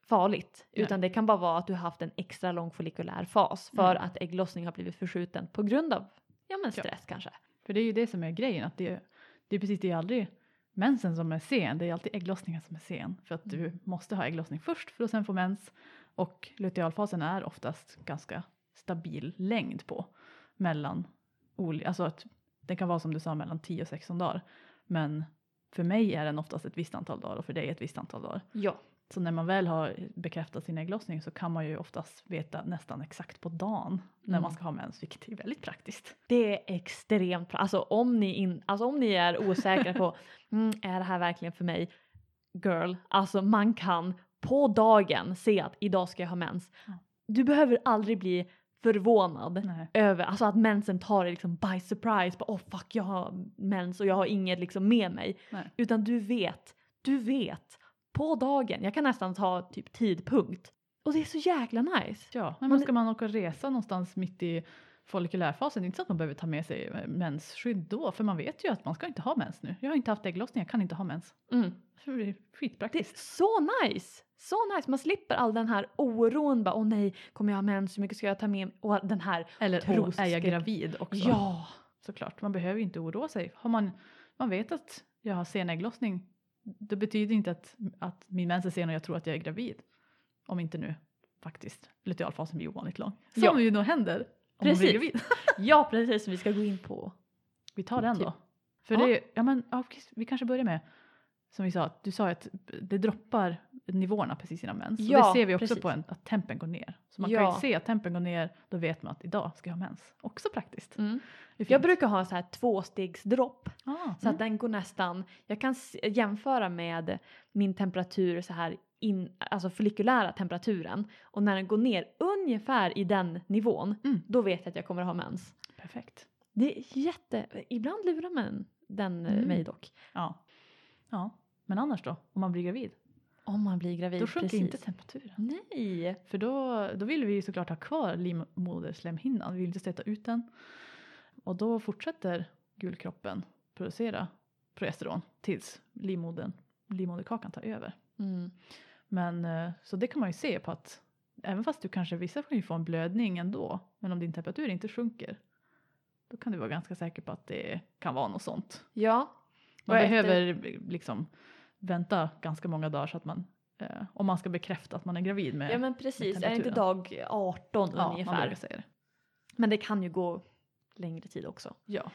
Speaker 1: farligt
Speaker 2: Nej.
Speaker 1: utan det kan bara vara att du har haft en extra lång follikulär fas för
Speaker 2: Mm.
Speaker 1: att ägglossning har blivit förskjuten på grund av ja, men
Speaker 2: Ja.
Speaker 1: stress kanske.
Speaker 2: För det är ju det som är grejen, att det, det är precis det är aldrig mensen som är sen, det är alltid ägglossningen som är sen. För att du
Speaker 1: Mm.
Speaker 2: måste ha ägglossning först för att sen få mens. Och lutealfasen är oftast ganska stabil längd på mellan olika, alltså att den kan vara som du sa mellan 10 och 16 dagar. Men för mig är den oftast ett visst antal dagar och för dig ett visst antal dagar.
Speaker 1: Ja.
Speaker 2: Så när man väl har bekräftat sin ägglossning så kan man ju oftast veta nästan exakt på dagen när
Speaker 1: Mm.
Speaker 2: man ska ha mens, vilket är väldigt praktiskt.
Speaker 1: Det är extremt bra. Alltså om ni, in, alltså om ni är osäkra på mm, är det här verkligen för mig? Girl, alltså man kan på dagen se att idag ska jag ha mens. Du behöver aldrig bli förvånad
Speaker 2: Nej.
Speaker 1: över alltså att mensen tar dig liksom by surprise. Bara, oh fuck jag har mens och jag har inget liksom med mig.
Speaker 2: Nej.
Speaker 1: Utan du vet, du vet på dagen. Jag kan nästan ta typ tidpunkt. Och det är så jäkla nice.
Speaker 2: Ja, men
Speaker 1: Man-
Speaker 2: ska man åka och resa någonstans mitt i follikulärfasen, inte så att man behöver ta med sig eh, mensskydd då, för man vet ju att man ska inte ha mens nu. Jag har inte haft ägglossning, jag kan inte ha mens.
Speaker 1: Mm.
Speaker 2: Så det är
Speaker 1: Det är
Speaker 2: skitpraktiskt.
Speaker 1: så nice! Så nice, man slipper all den här oron. Bara, åh nej, kommer jag ha mens? Hur mycket ska jag ta med mig? Och den här,
Speaker 2: Eller oh, är jag
Speaker 1: trosskräck.
Speaker 2: gravid också?
Speaker 1: ja!
Speaker 2: Såklart, man behöver ju inte oroa sig. Har man, man vet att jag har sen ägglossning, det betyder inte att, att min mens är sen och jag tror att jag är gravid. Om inte nu faktiskt lutealfasen blir ovanligt lång. Som
Speaker 1: Ja.
Speaker 2: ju nog händer om man
Speaker 1: Precis.
Speaker 2: blir gravid.
Speaker 1: Ja, precis, vi ska gå in på.
Speaker 2: Vi tar den
Speaker 1: Typ.
Speaker 2: då. För
Speaker 1: Ja.
Speaker 2: det, ja men ja, vi kanske börjar med, som vi sa, att du sa att det droppar nivåerna precis innan mens.
Speaker 1: Ja,
Speaker 2: och det ser vi också
Speaker 1: precis.
Speaker 2: på en, att tempen går ner. Så man kan
Speaker 1: Ja.
Speaker 2: ju se att tempen går ner, då vet man att idag ska jag ha mens. Också praktiskt. Är
Speaker 1: Jag brukar ha så här tvåstegsdropp.
Speaker 2: ah,
Speaker 1: Så
Speaker 2: mm.
Speaker 1: att den går nästan, jag kan jämföra med min temperatur så här in, alltså follikulära temperaturen och när den går ner ungefär i den nivån
Speaker 2: Mm.
Speaker 1: då vet jag att jag kommer ha mens.
Speaker 2: Perfekt.
Speaker 1: Det är jätte, ibland lurar man den eh,
Speaker 2: Mm.
Speaker 1: mig dock.
Speaker 2: Ja. ja. Men annars då? Om man blir gravid?
Speaker 1: Om man blir gravid.
Speaker 2: Då sjunker
Speaker 1: precis.
Speaker 2: inte temperaturen.
Speaker 1: Nej.
Speaker 2: För då, då vill vi ju såklart ha kvar livmoderslemhinnan. Vi vill inte stöta ut den. Och då fortsätter gulkroppen producera progesteron tills livmodern, livmoderkakan tar över.
Speaker 1: Mm.
Speaker 2: Men eh, så det kan man ju se på att även fast du kanske vissa kan ju få en blödning ändå. Men om din temperatur inte sjunker. Då kan du vara ganska säker på att det kan vara något sånt.
Speaker 1: Ja,
Speaker 2: Man behöver liksom vänta ganska många dagar så att man, eh, om man ska bekräfta att man är gravid med
Speaker 1: Ja men precis, är det inte dag 18
Speaker 2: Ja,
Speaker 1: ungefär?
Speaker 2: det.
Speaker 1: Men det kan ju gå längre tid också.
Speaker 2: Ja.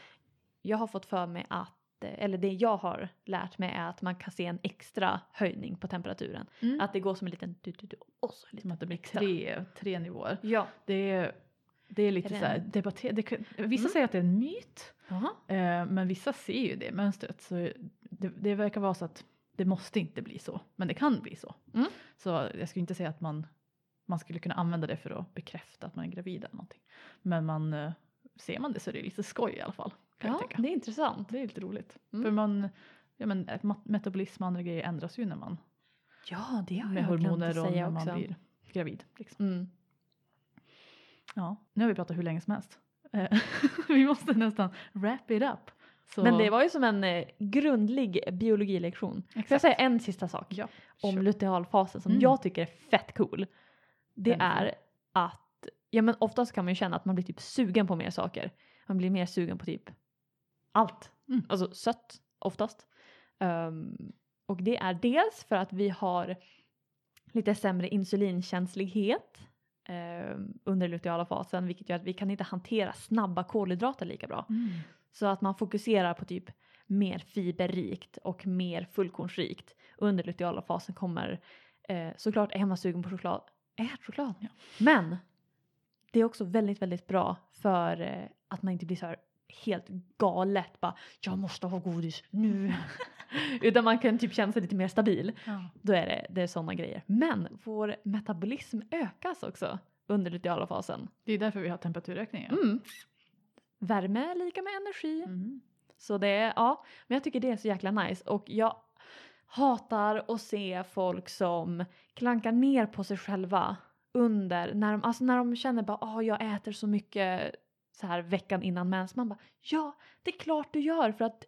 Speaker 1: Jag har fått för mig att, eh, eller det jag har lärt mig är att man kan se en extra höjning på temperaturen.
Speaker 2: Mm.
Speaker 1: Att det går som en liten du, du, du, och så en
Speaker 2: Som att det blir
Speaker 1: extra.
Speaker 2: tre, tre nivåer.
Speaker 1: Ja.
Speaker 2: Det är, det är lite
Speaker 1: Är det
Speaker 2: så här
Speaker 1: en-
Speaker 2: debatter, det, kan- Vissa
Speaker 1: Mm.
Speaker 2: säger att det är en myt.
Speaker 1: Jaha.
Speaker 2: Eh, men vissa ser ju det mönstret. Så det, det verkar vara så att det måste inte bli så. Men det kan bli så.
Speaker 1: Mm.
Speaker 2: Så jag skulle inte säga att man, man skulle kunna använda det för att bekräfta att man är gravid eller någonting. Men man, eh, ser man det så är det lite skoj i alla fall. Kan jag
Speaker 1: Ja,
Speaker 2: tänka.
Speaker 1: det är intressant.
Speaker 2: Det är lite roligt.
Speaker 1: Mm.
Speaker 2: För man, ja men eh, metabolism och andra grejer ändras ju när man,
Speaker 1: Ja, det har
Speaker 2: med
Speaker 1: jag glömt
Speaker 2: hormoner och när man blir gravid. Liksom.
Speaker 1: Mm.
Speaker 2: Ja, nu har vi pratat hur länge som helst. Eh, vi måste nästan wrap it up. Så,
Speaker 1: Men det var ju som en eh, grundlig biologilektion. Får jag
Speaker 2: Exakt.
Speaker 1: säga en sista sak
Speaker 2: ja,
Speaker 1: om
Speaker 2: sure.
Speaker 1: lutealfasen som
Speaker 2: Mm.
Speaker 1: jag tycker är fett cool? Det
Speaker 2: Den är
Speaker 1: att, ja men oftast kan man ju känna att man blir typ sugen på mer saker. Man blir mer sugen på typ allt.
Speaker 2: Mm.
Speaker 1: Alltså sött oftast. Ehm, och det är dels för att vi har lite sämre insulinkänslighet um, under luteala fasen vilket gör att vi kan inte hantera snabba kolhydrater lika bra.
Speaker 2: Mm.
Speaker 1: Så att man fokuserar på typ mer fiberrikt och mer fullkornsrikt. Under luteala fasen kommer eh, såklart är man sugen på choklad, ät choklad.
Speaker 2: Ja.
Speaker 1: Men det är också väldigt, väldigt bra för eh, att man inte blir så här helt galet bara jag måste ha godis nu. Utan man kan typ känna sig lite mer stabil.
Speaker 2: Ja.
Speaker 1: Då är det, det är sådana grejer. Men vår metabolism ökas också under luteala fasen.
Speaker 2: Det är därför vi har temperaturökningar.
Speaker 1: Mm. Värme är lika med energi.
Speaker 2: Mm.
Speaker 1: Så det är, ja, men jag tycker det är så jäkla nice och jag hatar att se folk som klankar ner på sig själva under, när de, alltså när de känner bara ah jag äter så mycket så här veckan innan mens. Man bara ja, det är klart du gör för att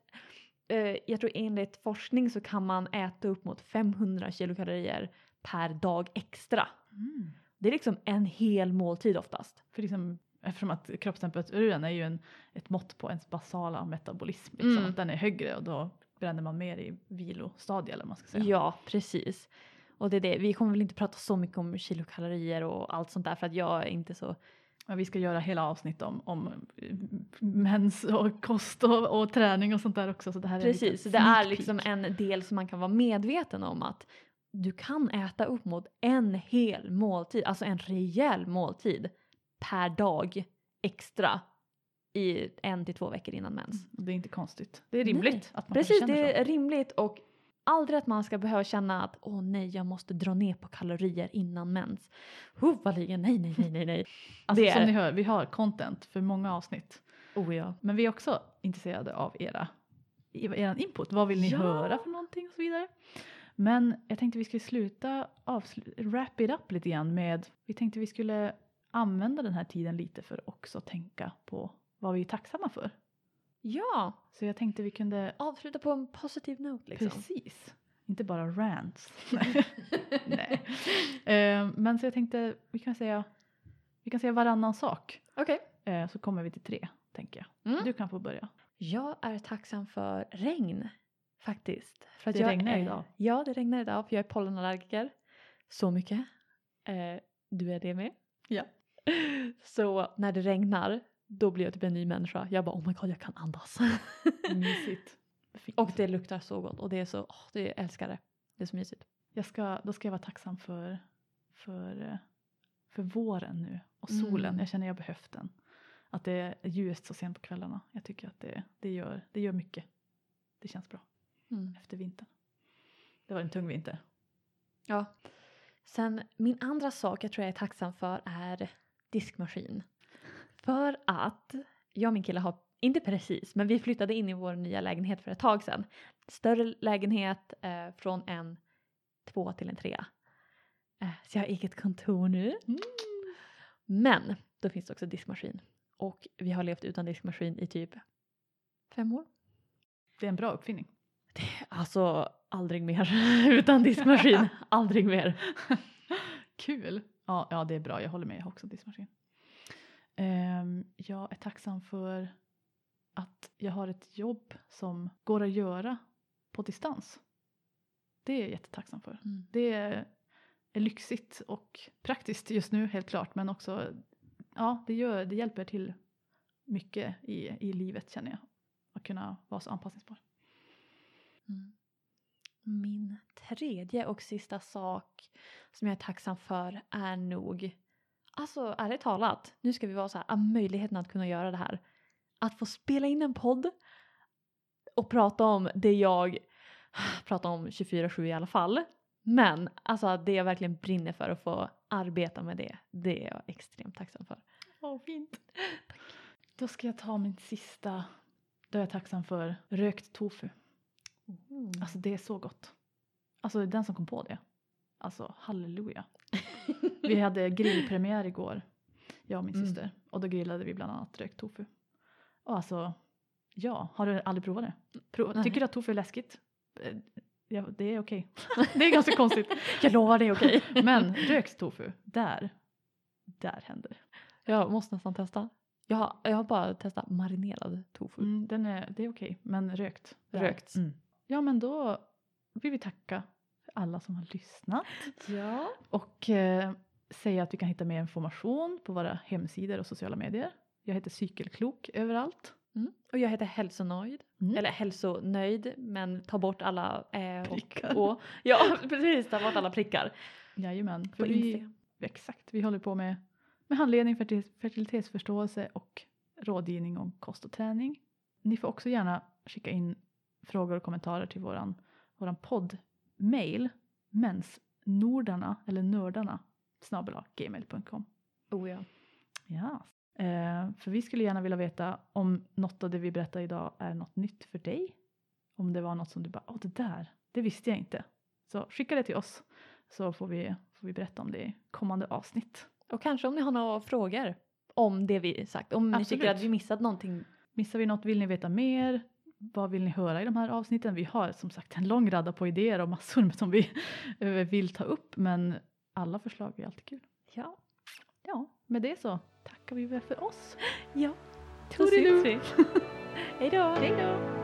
Speaker 1: eh, jag tror enligt forskning så kan man äta upp mot 500 kilokalorier per dag extra.
Speaker 2: Mm.
Speaker 1: Det är liksom en hel måltid oftast.
Speaker 2: För liksom, eftersom att kroppstemperaturen är ju en, ett mått på ens basala metabolism. Liksom,
Speaker 1: Mm.
Speaker 2: att den är högre och då bränner man mer i vilostadiet eller vad man ska säga.
Speaker 1: Ja, precis. Och det är det. Vi kommer väl inte prata så mycket om kilokalorier och allt sånt där för att jag är inte så...
Speaker 2: Men vi ska göra hela avsnitt om, om eh, mens och kost och, och träning och sånt där också. Så det här är
Speaker 1: Precis, så det är liksom en del som man kan vara medveten om att du kan äta upp mot en hel måltid, alltså en rejäl måltid per dag extra i en till två veckor innan mens.
Speaker 2: Och Det är inte konstigt. Det är rimligt
Speaker 1: Nej,
Speaker 2: att man
Speaker 1: Precis,
Speaker 2: känner
Speaker 1: det
Speaker 2: så.
Speaker 1: är rimligt och aldrig att man ska behöva känna att åh nej, jag måste dra ner på kalorier innan mens. Hovaligen, nej, nej, nej, nej, nej.
Speaker 2: Alltså,
Speaker 1: det
Speaker 2: som
Speaker 1: är-
Speaker 2: ni hör, vi har content för många avsnitt.
Speaker 1: Oh ja.
Speaker 2: Men vi är också intresserade av era, er input. Vad vill ni
Speaker 1: Ja.
Speaker 2: höra för någonting och så vidare. Men jag tänkte vi skulle sluta avsluta, wrap it up lite grann med, vi tänkte vi skulle använda den här tiden lite för att också tänka på vad vi är tacksamma för.
Speaker 1: Ja,
Speaker 2: Så jag tänkte vi kunde,
Speaker 1: avsluta på en positiv note liksom.
Speaker 2: precis, inte bara rants. Nej. Eh, men så jag tänkte vi kan säga, vi kan säga varannan sak.
Speaker 1: Okej.
Speaker 2: Eh, så kommer vi till tre, tänker jag.
Speaker 1: Mm.
Speaker 2: Du kan få börja.
Speaker 1: Jag är tacksam för regn faktiskt. För att
Speaker 2: Det
Speaker 1: jag
Speaker 2: regnar
Speaker 1: är,
Speaker 2: idag.
Speaker 1: Ja, det regnar idag för jag är pollenallergiker. Så mycket. Eh, du är det med?
Speaker 2: Ja.
Speaker 1: Så när det regnar då blir jag typ en ny människa. Jag bara oh my god jag kan andas.
Speaker 2: Mysigt. Fint.
Speaker 1: och det luktar så gott och det är så, åh, det jag älskar det. Det är så mysigt.
Speaker 2: Jag ska, då ska jag vara tacksam för, för, för våren nu och
Speaker 1: Mm.
Speaker 2: solen. Jag känner jag behövt den. Att det är ljust så sent på kvällarna. Jag tycker att det, det, gör, det gör mycket. Det känns bra
Speaker 1: Mm.
Speaker 2: efter vintern. Det var en tung vinter.
Speaker 1: Ja. Sen min andra sak jag tror jag är tacksam för är diskmaskin. För att jag och min kille har, inte precis, men vi flyttade in i vår nya lägenhet för ett tag sedan. Större lägenhet eh, från en två till en trea. Eh, så jag har eget kontor nu. Men då finns det också diskmaskin. Och vi har levt utan diskmaskin i typ fem år.
Speaker 2: Det är en bra uppfinning.
Speaker 1: Alltså aldrig mer utan diskmaskin. aldrig mer.
Speaker 2: Kul! Ja, ja, det är bra. Jag håller med. Jag har också diskmaskin. Ehm, jag är tacksam för att jag har ett jobb som går att göra på distans. Det är jag jättetacksam för.
Speaker 1: Mm.
Speaker 2: Det är, är lyxigt och praktiskt just nu helt klart men också ja, det, gör, det hjälper till mycket i, i livet känner jag. Att kunna vara så anpassningsbar.
Speaker 1: Mm. Min tredje och sista sak som jag är tacksam för är nog, alltså ärligt talat, nu ska vi vara så här, ah, möjligheten att kunna göra det här. Att få spela in en podd och prata om det jag pratar om 24-7 i alla fall. Men alltså det jag verkligen brinner för att få arbeta med det, det är jag extremt tacksam för.
Speaker 2: Åh, fint. Tack. Då ska jag ta min sista. Då är jag tacksam för rökt tofu. Alltså det är så gott. Alltså den som kom på det. Alltså halleluja. vi hade grillpremiär igår, jag och min
Speaker 1: Mm.
Speaker 2: syster. Och då grillade vi bland annat rökt tofu. Och alltså, ja, har du aldrig provat det?
Speaker 1: Nej.
Speaker 2: Tycker du att tofu är läskigt? Eh, Ja, det är okej. det är ganska konstigt.
Speaker 1: Jag lovar det är okej.
Speaker 2: Men rökt tofu, där, där händer.
Speaker 1: Jag måste nästan testa. Jag har, jag har bara testat marinerad tofu.
Speaker 2: Mm, den är, det är okej, men rökt.
Speaker 1: Rökt.
Speaker 2: Mm. Ja, men då vill vi tacka för alla som har lyssnat
Speaker 1: Ja.
Speaker 2: och eh, säga att vi kan hitta mer information på våra hemsidor och sociala medier. Jag heter Cykelklok överallt.
Speaker 1: Mm. Och jag heter hälsonöjd.
Speaker 2: Mm.
Speaker 1: Eller hälsonöjd men ta bort alla ä och
Speaker 2: Prickar.
Speaker 1: å. Ja precis, ta bort alla prickar.
Speaker 2: Jajamän, för vi, exakt, vi håller på med, med handledning, fertil- fertilitetsförståelse och rådgivning om kost och träning. Ni får också gärna skicka in frågor och kommentarer till våran, våran podd-mail mensnordarna eller nördarna snabel gmail.com.
Speaker 1: Oh ja.
Speaker 2: Ja. Eh, för vi skulle gärna vilja veta om något av det vi berättar idag är något nytt för dig. Om det var något som du bara, åh det där, det visste jag inte. Så skicka det till oss så får vi, får vi berätta om det i kommande avsnitt.
Speaker 1: Och kanske om ni har några frågor om det vi sagt. Om ni
Speaker 2: Absolut.
Speaker 1: tycker att vi missat någonting.
Speaker 2: Missar vi något, vill ni veta mer? Vad vill ni höra i de här avsnitten? Vi har som sagt en lång radda på idéer och massor som vi eh, vill ta upp men alla förslag är alltid kul.
Speaker 1: Ja.
Speaker 2: Ja, med det så tackar vi väl för oss.
Speaker 1: Ja. Då syns vi. Hej då.
Speaker 2: Hej då!